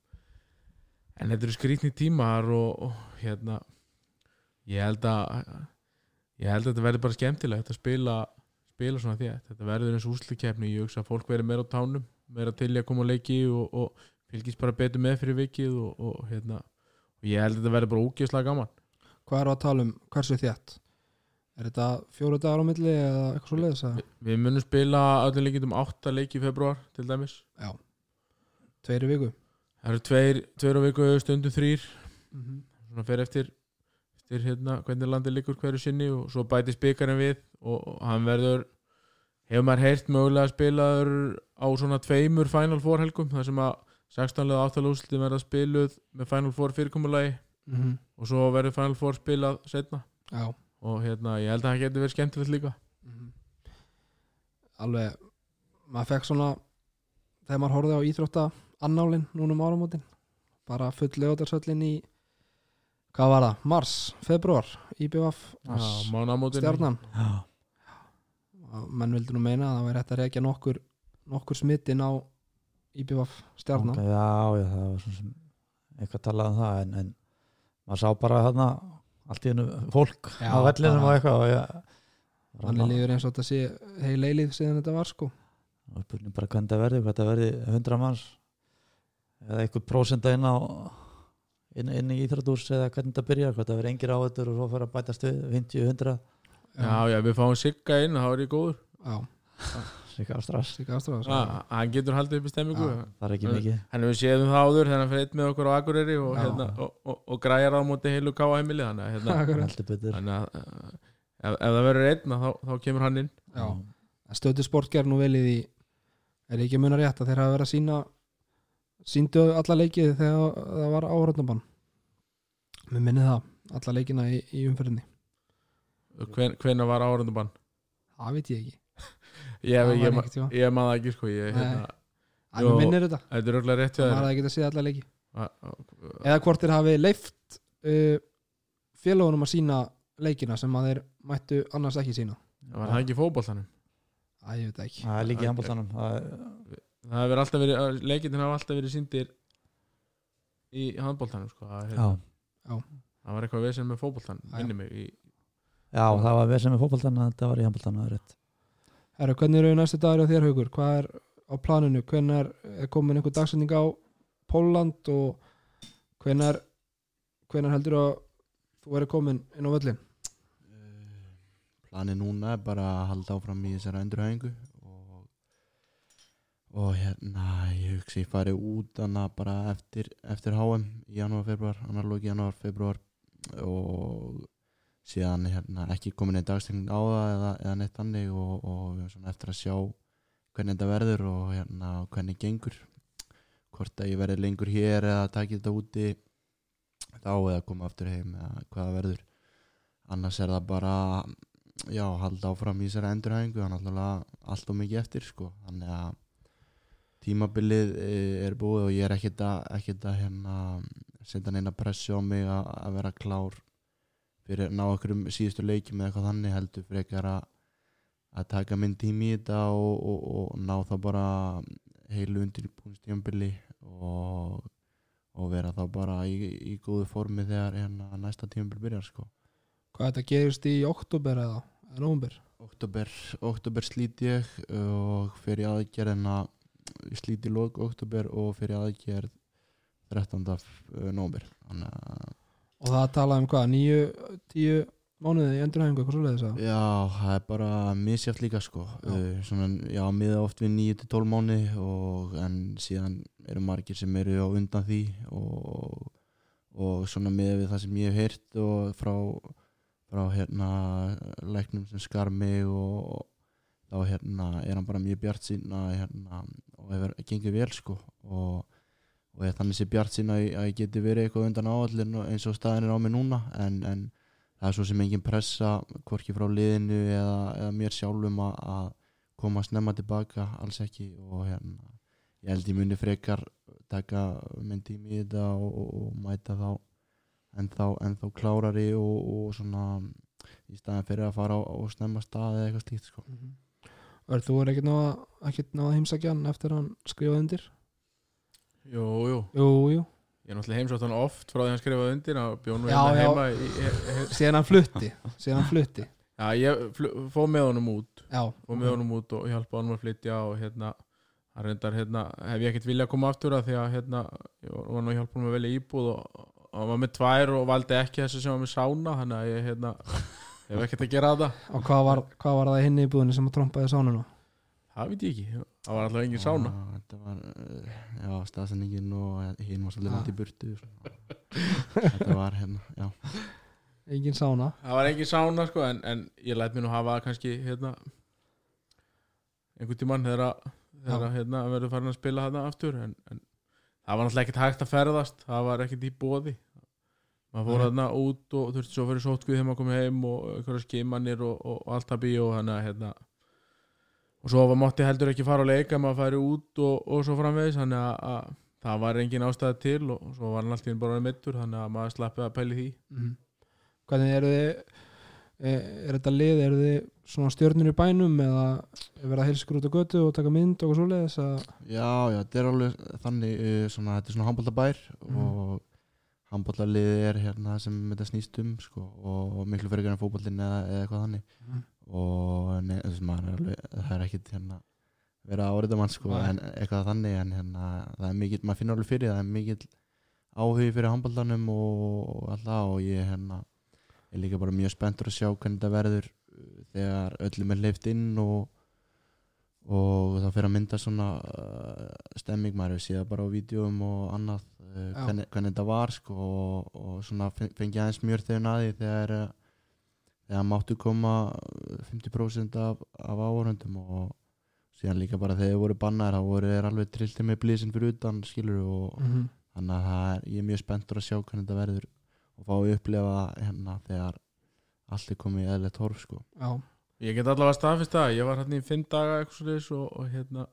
en þetta eru skrýtni tímar og, og hérna ég held að ég held að þetta verður bara skemmtilegt að spila spila svona því þetta verður eins úslikefni ég hugsa að fólk verður meira á tánum meira til í að koma á leiki og, og fylgist bara betur með fyrir vikið og, og hérna. Og ég held að þetta verður bara úgeðslega gaman. Hvað er að tala um? Hversu þétt? Er þetta fjóru dagar á milli eða eitthvað svo leiðis að Vi, við munum spila öllum leikindum átta leiki í februar til dæmis. Já, tveiri viku? Það eru tveir, tveir á viku stundum þrýr mm -hmm. svona fer eftir, eftir hérna, hvernig landið liggur hverju sinni og svo bætist byggarinn við og, hann verður hefur maður heyrt mögulega spilaður á svona tveimur Final Four helgum þar sem að 16 leða áttalúsli verða spiluð með Final Four fyrirkomulagi Mm -hmm. og svo verður Final Four spilað setna já og hérna ég held að það getur verið skemmtilegt líka Mhm. alveg maður fekk svona þegar maður horfði á íþrótta annálinn núna um áramótin bara full legotarsöllin í hvað var það, mars, februar IBF, mánamótin stjarnan. Menn vildi nú meina að það væri hægt að rekja nokkur nokkur smittin á IBF stjarnan. Ok, já, já, það var svona sem eitthvað talað um það en, en maður sá bara þarna allt í hennu fólk Já, á vellinum og eitthvað og ég, Þannig líður eins og þetta sé heil eilíð síðan þetta var sko. Og spurning bara hvernig það verði, hvað það verði 100 manns eða eitthvað prósenda inn á inn, inn í Íþrótús eða hvernig það byrjar hvað það verði engir áhættur og svo fyrir að bætast við 50-100, já já við fáum Sigga inn þá er ég góður. Já, sikka á strass Sigga Ástráðar ah, hann getur haldið upp í stemmingu Já. það er ekki mikið. hann hefur séð um það áður þegar hann fyrir eitt með okkur á Akureyri og, hérna, og, og, og græjar á móti heilu káa heimili þannig að hérna, Akkurat. heldur betur. Þannig að uh, ef, ef það verður einn þá, þá kemur hann inn. Já, stöðu sport ger nú vel í er ekki að muna rétt að þeir hafa verið að sína síndu alla leikið þegar það var áhörðnabann mér minni það, alla leikina í, í umferðinni. Hven, hvenær var áhörðundubann það veit ég ekki. Ég, Það ég, var ég, ég maður það ekki sko ég, hérna, Jó. minnir þetta. Þetta er auðvitað rétt það var þér. að geta séð alla leiki. A- a- eða hvort þeir hafi leift uh, félagunum að sína leikina sem að þeir mættu annars ekki sína Var það ekki í fótboltanum? Æ, ég veit það ekki. Það er Það hefur alltaf verið, leikindir hafa alltaf verið síndir í handbóltanum sko. Það, já, hérna, það var eitthvað vesen með fótboltan Já. minni mig í, já, það var við sem er fótbóltan þetta var í handbóltan, það er rétt Herru, hvernig eru næstu dagur á þér haugur? Hvað er á planinu? Hvernig er, komin einhver dagsending á Póland og hvernig hvernig heldur að þú er komin inn á völlin? planið núna er bara að halda áfram í þessari endurhæfingu og hérna ég hugsi ég fari út hana bara eftir, eftir HM í janúar, februar, annar loki janúar, februar og síðan hérna ekki komin einn dagstekning á það eða, eða neitt þannig og, og eftir að sjá hvernig þetta verður og hérna hvernig gengur. Hvort að ég verði lengur hér eða taki þetta úti þá eða koma aftur heim eða hvaða verður. Annars er það bara já, halda áfram í þessari endurhæfingu það er náttúrulega allt og mikið eftir sko. þannig að tímabilið eh, er búið og ég er ekkert að, ekkert að hérna, setja neina pressu á mig að, að vera klár fyrir að ná okkur um síðustu leikjum eða eitthvað þannig heldur frekar að, að taka minn tími í þetta og, og, og ná þá bara heilu undir búinstímabili og, og vera þá bara í, í góðu formi þegar hérna, næsta tímabil byrjar sko. Hvað þetta gerist í oktober eða, nóvumber? Oktober, oktober slít ég og fyrir aðgerðina slít í lók oktober og fyrir aðgerð 13. nómber þannig að Og það tala um hvað, nýju, tíu mánuði í endurhæfingu, eitthvað svo leiðis að? já, það er bara misjátt líka sko Já. uh, svona, já, miða oft við 9-12 mánu og en síðan eru margir sem eru á undan því og, og svona miða við það sem ég hef heyrt og frá, frá hérna læknum sem skar mig og þá hérna er hann bara mjög bjart sín að hérna og hefur gengið vel sko og, og ég þannig sé bjart sín að, að ég geti verið eitthvað undan áallin eins og staðin er á mig núna en, en það er svo sem engin pressa hvorki frá liðinu eða, eða mér sjálfum að, að koma snemma tilbaka alls ekki og hérna ég held ég muni frekar taka minn tími í þetta og, og, og mæta þá ennþá, ennþá klárari og, og svona í staðin fyrir að fara á, á snemma stað eða eitthvað slíkt sko. Verður þú er ekkert náða náða heimsækja hann eftir að hann skrifaði undir? Jú, jú. Jú, jú, Ég er náttúrulega heimsótt hann oft frá því hann skrifaði undir að bjónu Já, hérna já. heima í, í, í, síðan hann flutti síðan hann flutti. Já, ég fór með honum út. Já, fór með honum út og hjálpa honum að flytja og hérna hann reyndar hérna hef ég ekkert vilja að koma aftur að því að hérna ég var nú að hjálpa honum að velja íbúð og, og hann var með tvær og valdi ekki þessu sem var með sána þannig að ég hérna hef ekkert að gera þetta. Og hvað var, hvað var það hinni í búðinni sem að trompaði sánuna? það veit ég ekki, það var alltaf engin sána Já, þetta var, uh, já, staðsendingin og hinn var svolítið langt í burtu þetta var hérna, já. Engin sána það var engin sána sko en, en ég læt mér nú hafa kannski hérna einhvern að þegar að hérna, verður farin að spila þarna aftur en, en það var náttúrulega ekkert hægt að ferðast. Það var ekkert í bóði maður fór þarna út og þurfti svo að fyrir sótkvið þegar maður komið heim og einhverja skimanir og, og, og allt það bíó þannig að hérna og svo var mátti heldur ekki fara á leika maður færi út og, og svo framvegis þannig að, að það var engin ástæða til og svo var hann alltaf bara mittur þannig að maður slappið að pæli því mm. Hvernig eru þið er, er þetta lið, eru þið svona stjörnur í bænum eða er verið að heilsa ykkur út á götu og taka mynd og svo leiðis að Já, já, þetta er alveg þannig uh, svona, þetta er svona handbóltabær Mhm. og handbóltaliðið er hérna sem þetta snýst um sko, og miklu frekar en fótbollin eða, eða eitthvað þannig Mhm. og ne, er alveg, það er ekkit hérna vera áriða mann sko, en eitthvað þannig en hérna, það er mikill, maður finnur alveg fyrir það er mikill áhugi fyrir handbóltanum og, og alltaf og ég hérna er líka bara mjög spenntur að sjá hvernig þetta verður uh, þegar öllum er leift inn og og það fyrir að mynda svona uh, stemming maður hefur séð bara á vídjóum og annað uh, hvernig, hvernig þetta var sko og, og svona fe- fengi aðeins mjör þegar naði þegar uh, þegar máttu koma uh, 50% af, af áhörundum og síðan líka bara þegar þeir voru bannar þá voru þeir alveg trilltið með blísin fyrir utan skilur og mm. þannig að er, ég er mjög spenntur að sjá hvernig þetta verður og fá að upplefa hérna þegar allt er komið í eðlert horf sko. Já, Ég get allavega staðfist það, ég var hérna í fimm daga eitthvað og, og hérna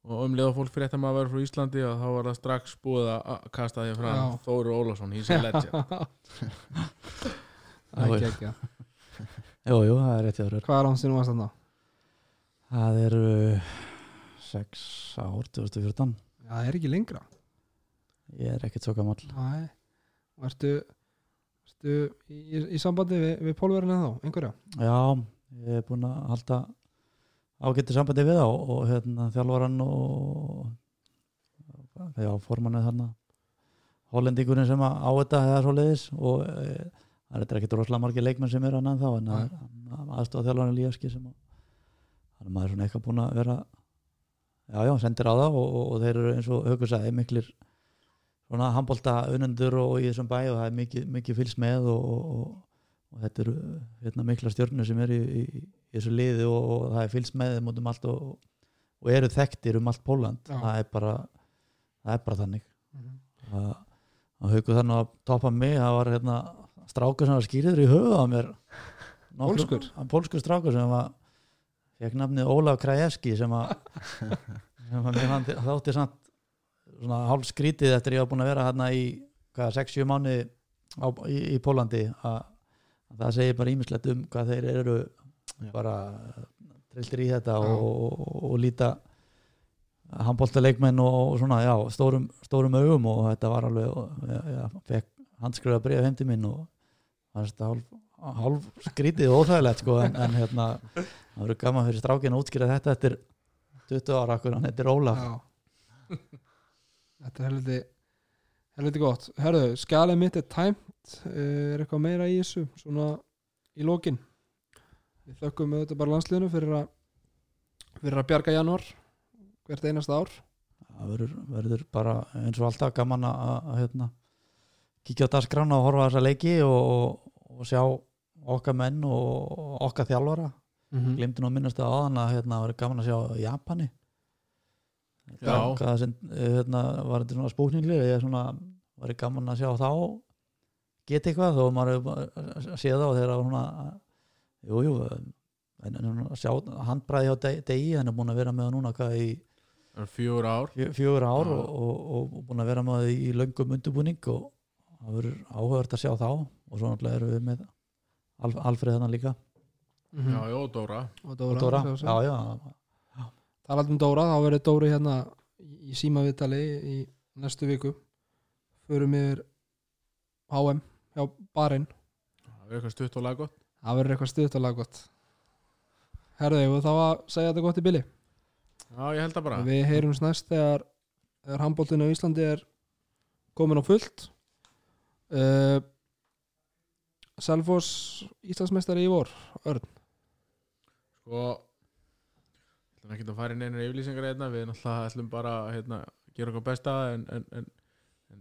og um leið og fólk fyrir þetta maður að vera frá Íslandi og þá var það strax búið að að kasta því fram. Já. Þóru Ólafsson, he's a legend. Það er ekki ekki jú, jú, það er rétt hjá þér. Hvað er hann sinum að standa? það eru sex ár 2014 Já, það er ekki lengra. Ég er ekkert svo gammal Næ Og ertu, ertu í, í sambandi við, við pólverðinu þá, einhverja? já, ég er búin að halda ágætti sambandi við þá og, og hérna þjálfarann og já, formannið þarna hollendingurinn sem að á þetta eða svo leiðis og e, það er þetta ekkert rosalega margir leikmenn sem eru annan þá en Nei. aðstofa þjálfarinn Líaski sem að að maður er svona eitthvað búin að vera já, já, sendir á það og, og, og þeir eru eins og haugur sagði miklir svona handbólta unendur og í þessum bæ og það er mikið, mikið fylgst með og, og, þetta eru hérna, mikla stjórnur sem eru í, í, í þessu liði og, og það er fylgst með þeim um allt og, og eru þekktir um allt Póland það er bara það er bara þannig. Mhm. að, að haugu þannig að toppa mig það var hérna strákur sem var skýriður í höfuð á mér. Pólskur? Pólskur strákur sem var fekk nafnið Ólaf Krajewski sem að þátti samt svona hálf skrítið eftir ég var búin að vera hérna í hvað 6-7 mánu á, í, í Pólandi að það segir bara ímislegt um hvað þeir eru Já. bara trilltir í þetta og, og, og líta handbóltaleikmenn og, og svona já, stórum, stórum augum og þetta var alveg handskrifa bregð heim til minn og það er þetta hálf, hálf skrítið og óþægilegt sko en, en hérna það verður gaman fyrir strákin að útskýra þetta eftir 20 ára akkur hann heitir Ólaf. Þetta er helviti helviti gott. Herðu, skjalið mitt er tæmt Eh, er eitthvað meira í þessu svona í lokin? Við þökkum auðvitað bara landsliðinu fyrir að fyrir að bjarga janúar hvert einasta ár. Það verður, verður bara eins og alltaf gaman að, að, að hérna, kíkja á dagskrána og horfa á þessa leiki og, og, og sjá okkar menn og okkar þjálfara. Mm glimti nú að minnast það áðan að hérna, verður gaman að sjá Japani. Já. hvað sem hérna, var þetta svona spúkningli eða svona var gaman að sjá þá geta eitthvað þó maður séð það og þeirra svona jú, jú handbræði hjá Degi- degi hann er búin að vera með það núna hvað í Það er fjögur ár. Fjö- fjögur ár Já. og, og, og búin að vera með það í löngum undirbúning og það verður áhugavert að sjá þá og svo náttúrulega erum við með Alf, Alfreð þannig líka. Mhm. Já, já, Dóra. Og og Dóra, Dóra, sjálfsagt. já, já, talað um Dóra, þá verður Dóri hérna í símaviðtali í næstu viku. Förum yfir HM hjá Barinn. Það er eitthvað stutt og laggott. Það verður eitthvað stutt og laggott. Herðu, og þá að segja þetta gott í bili? Já, ég held það bara. Við heyrums næst þegar, þegar handbóltinu á Íslandi er komin á fullt. Uh, Selfoss Íslandsmeistari í vor Örn, Sko Við ætlum ekki að fara inn einar yfirlýsingar hérna. Við ætlum bara að hérna, gera okkar besta en, en, en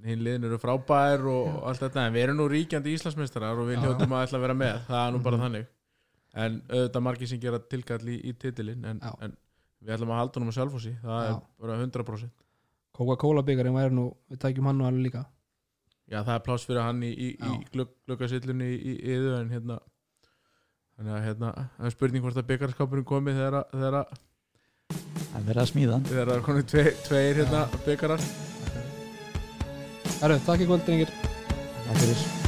hinn liðin eru frábær og allt þetta en við erum nú ríkjandi Íslandsmeistarar og við Já. hljótum að ætla að vera með það er nú bara þannig en auðvitað margir sem gera tilkall í, í titilin en, Já. en við ætlum að halda honum að sjálfhúsi það Já. er bara 100% Coca-Cola byggarinn væri nú við tækjum hann nú alveg líka Já, það er pláss fyrir hann í, í, í Já. glugg, gluggasillunni í, í yðu en hérna þannig að hérna það er spurning hvort að byggarskapurinn komi þegar að- þegar að- það er að smíða þegar það er konið tveir, tveir hérna byggarar Herru, takk í kvöld, drengir. Takk fyrir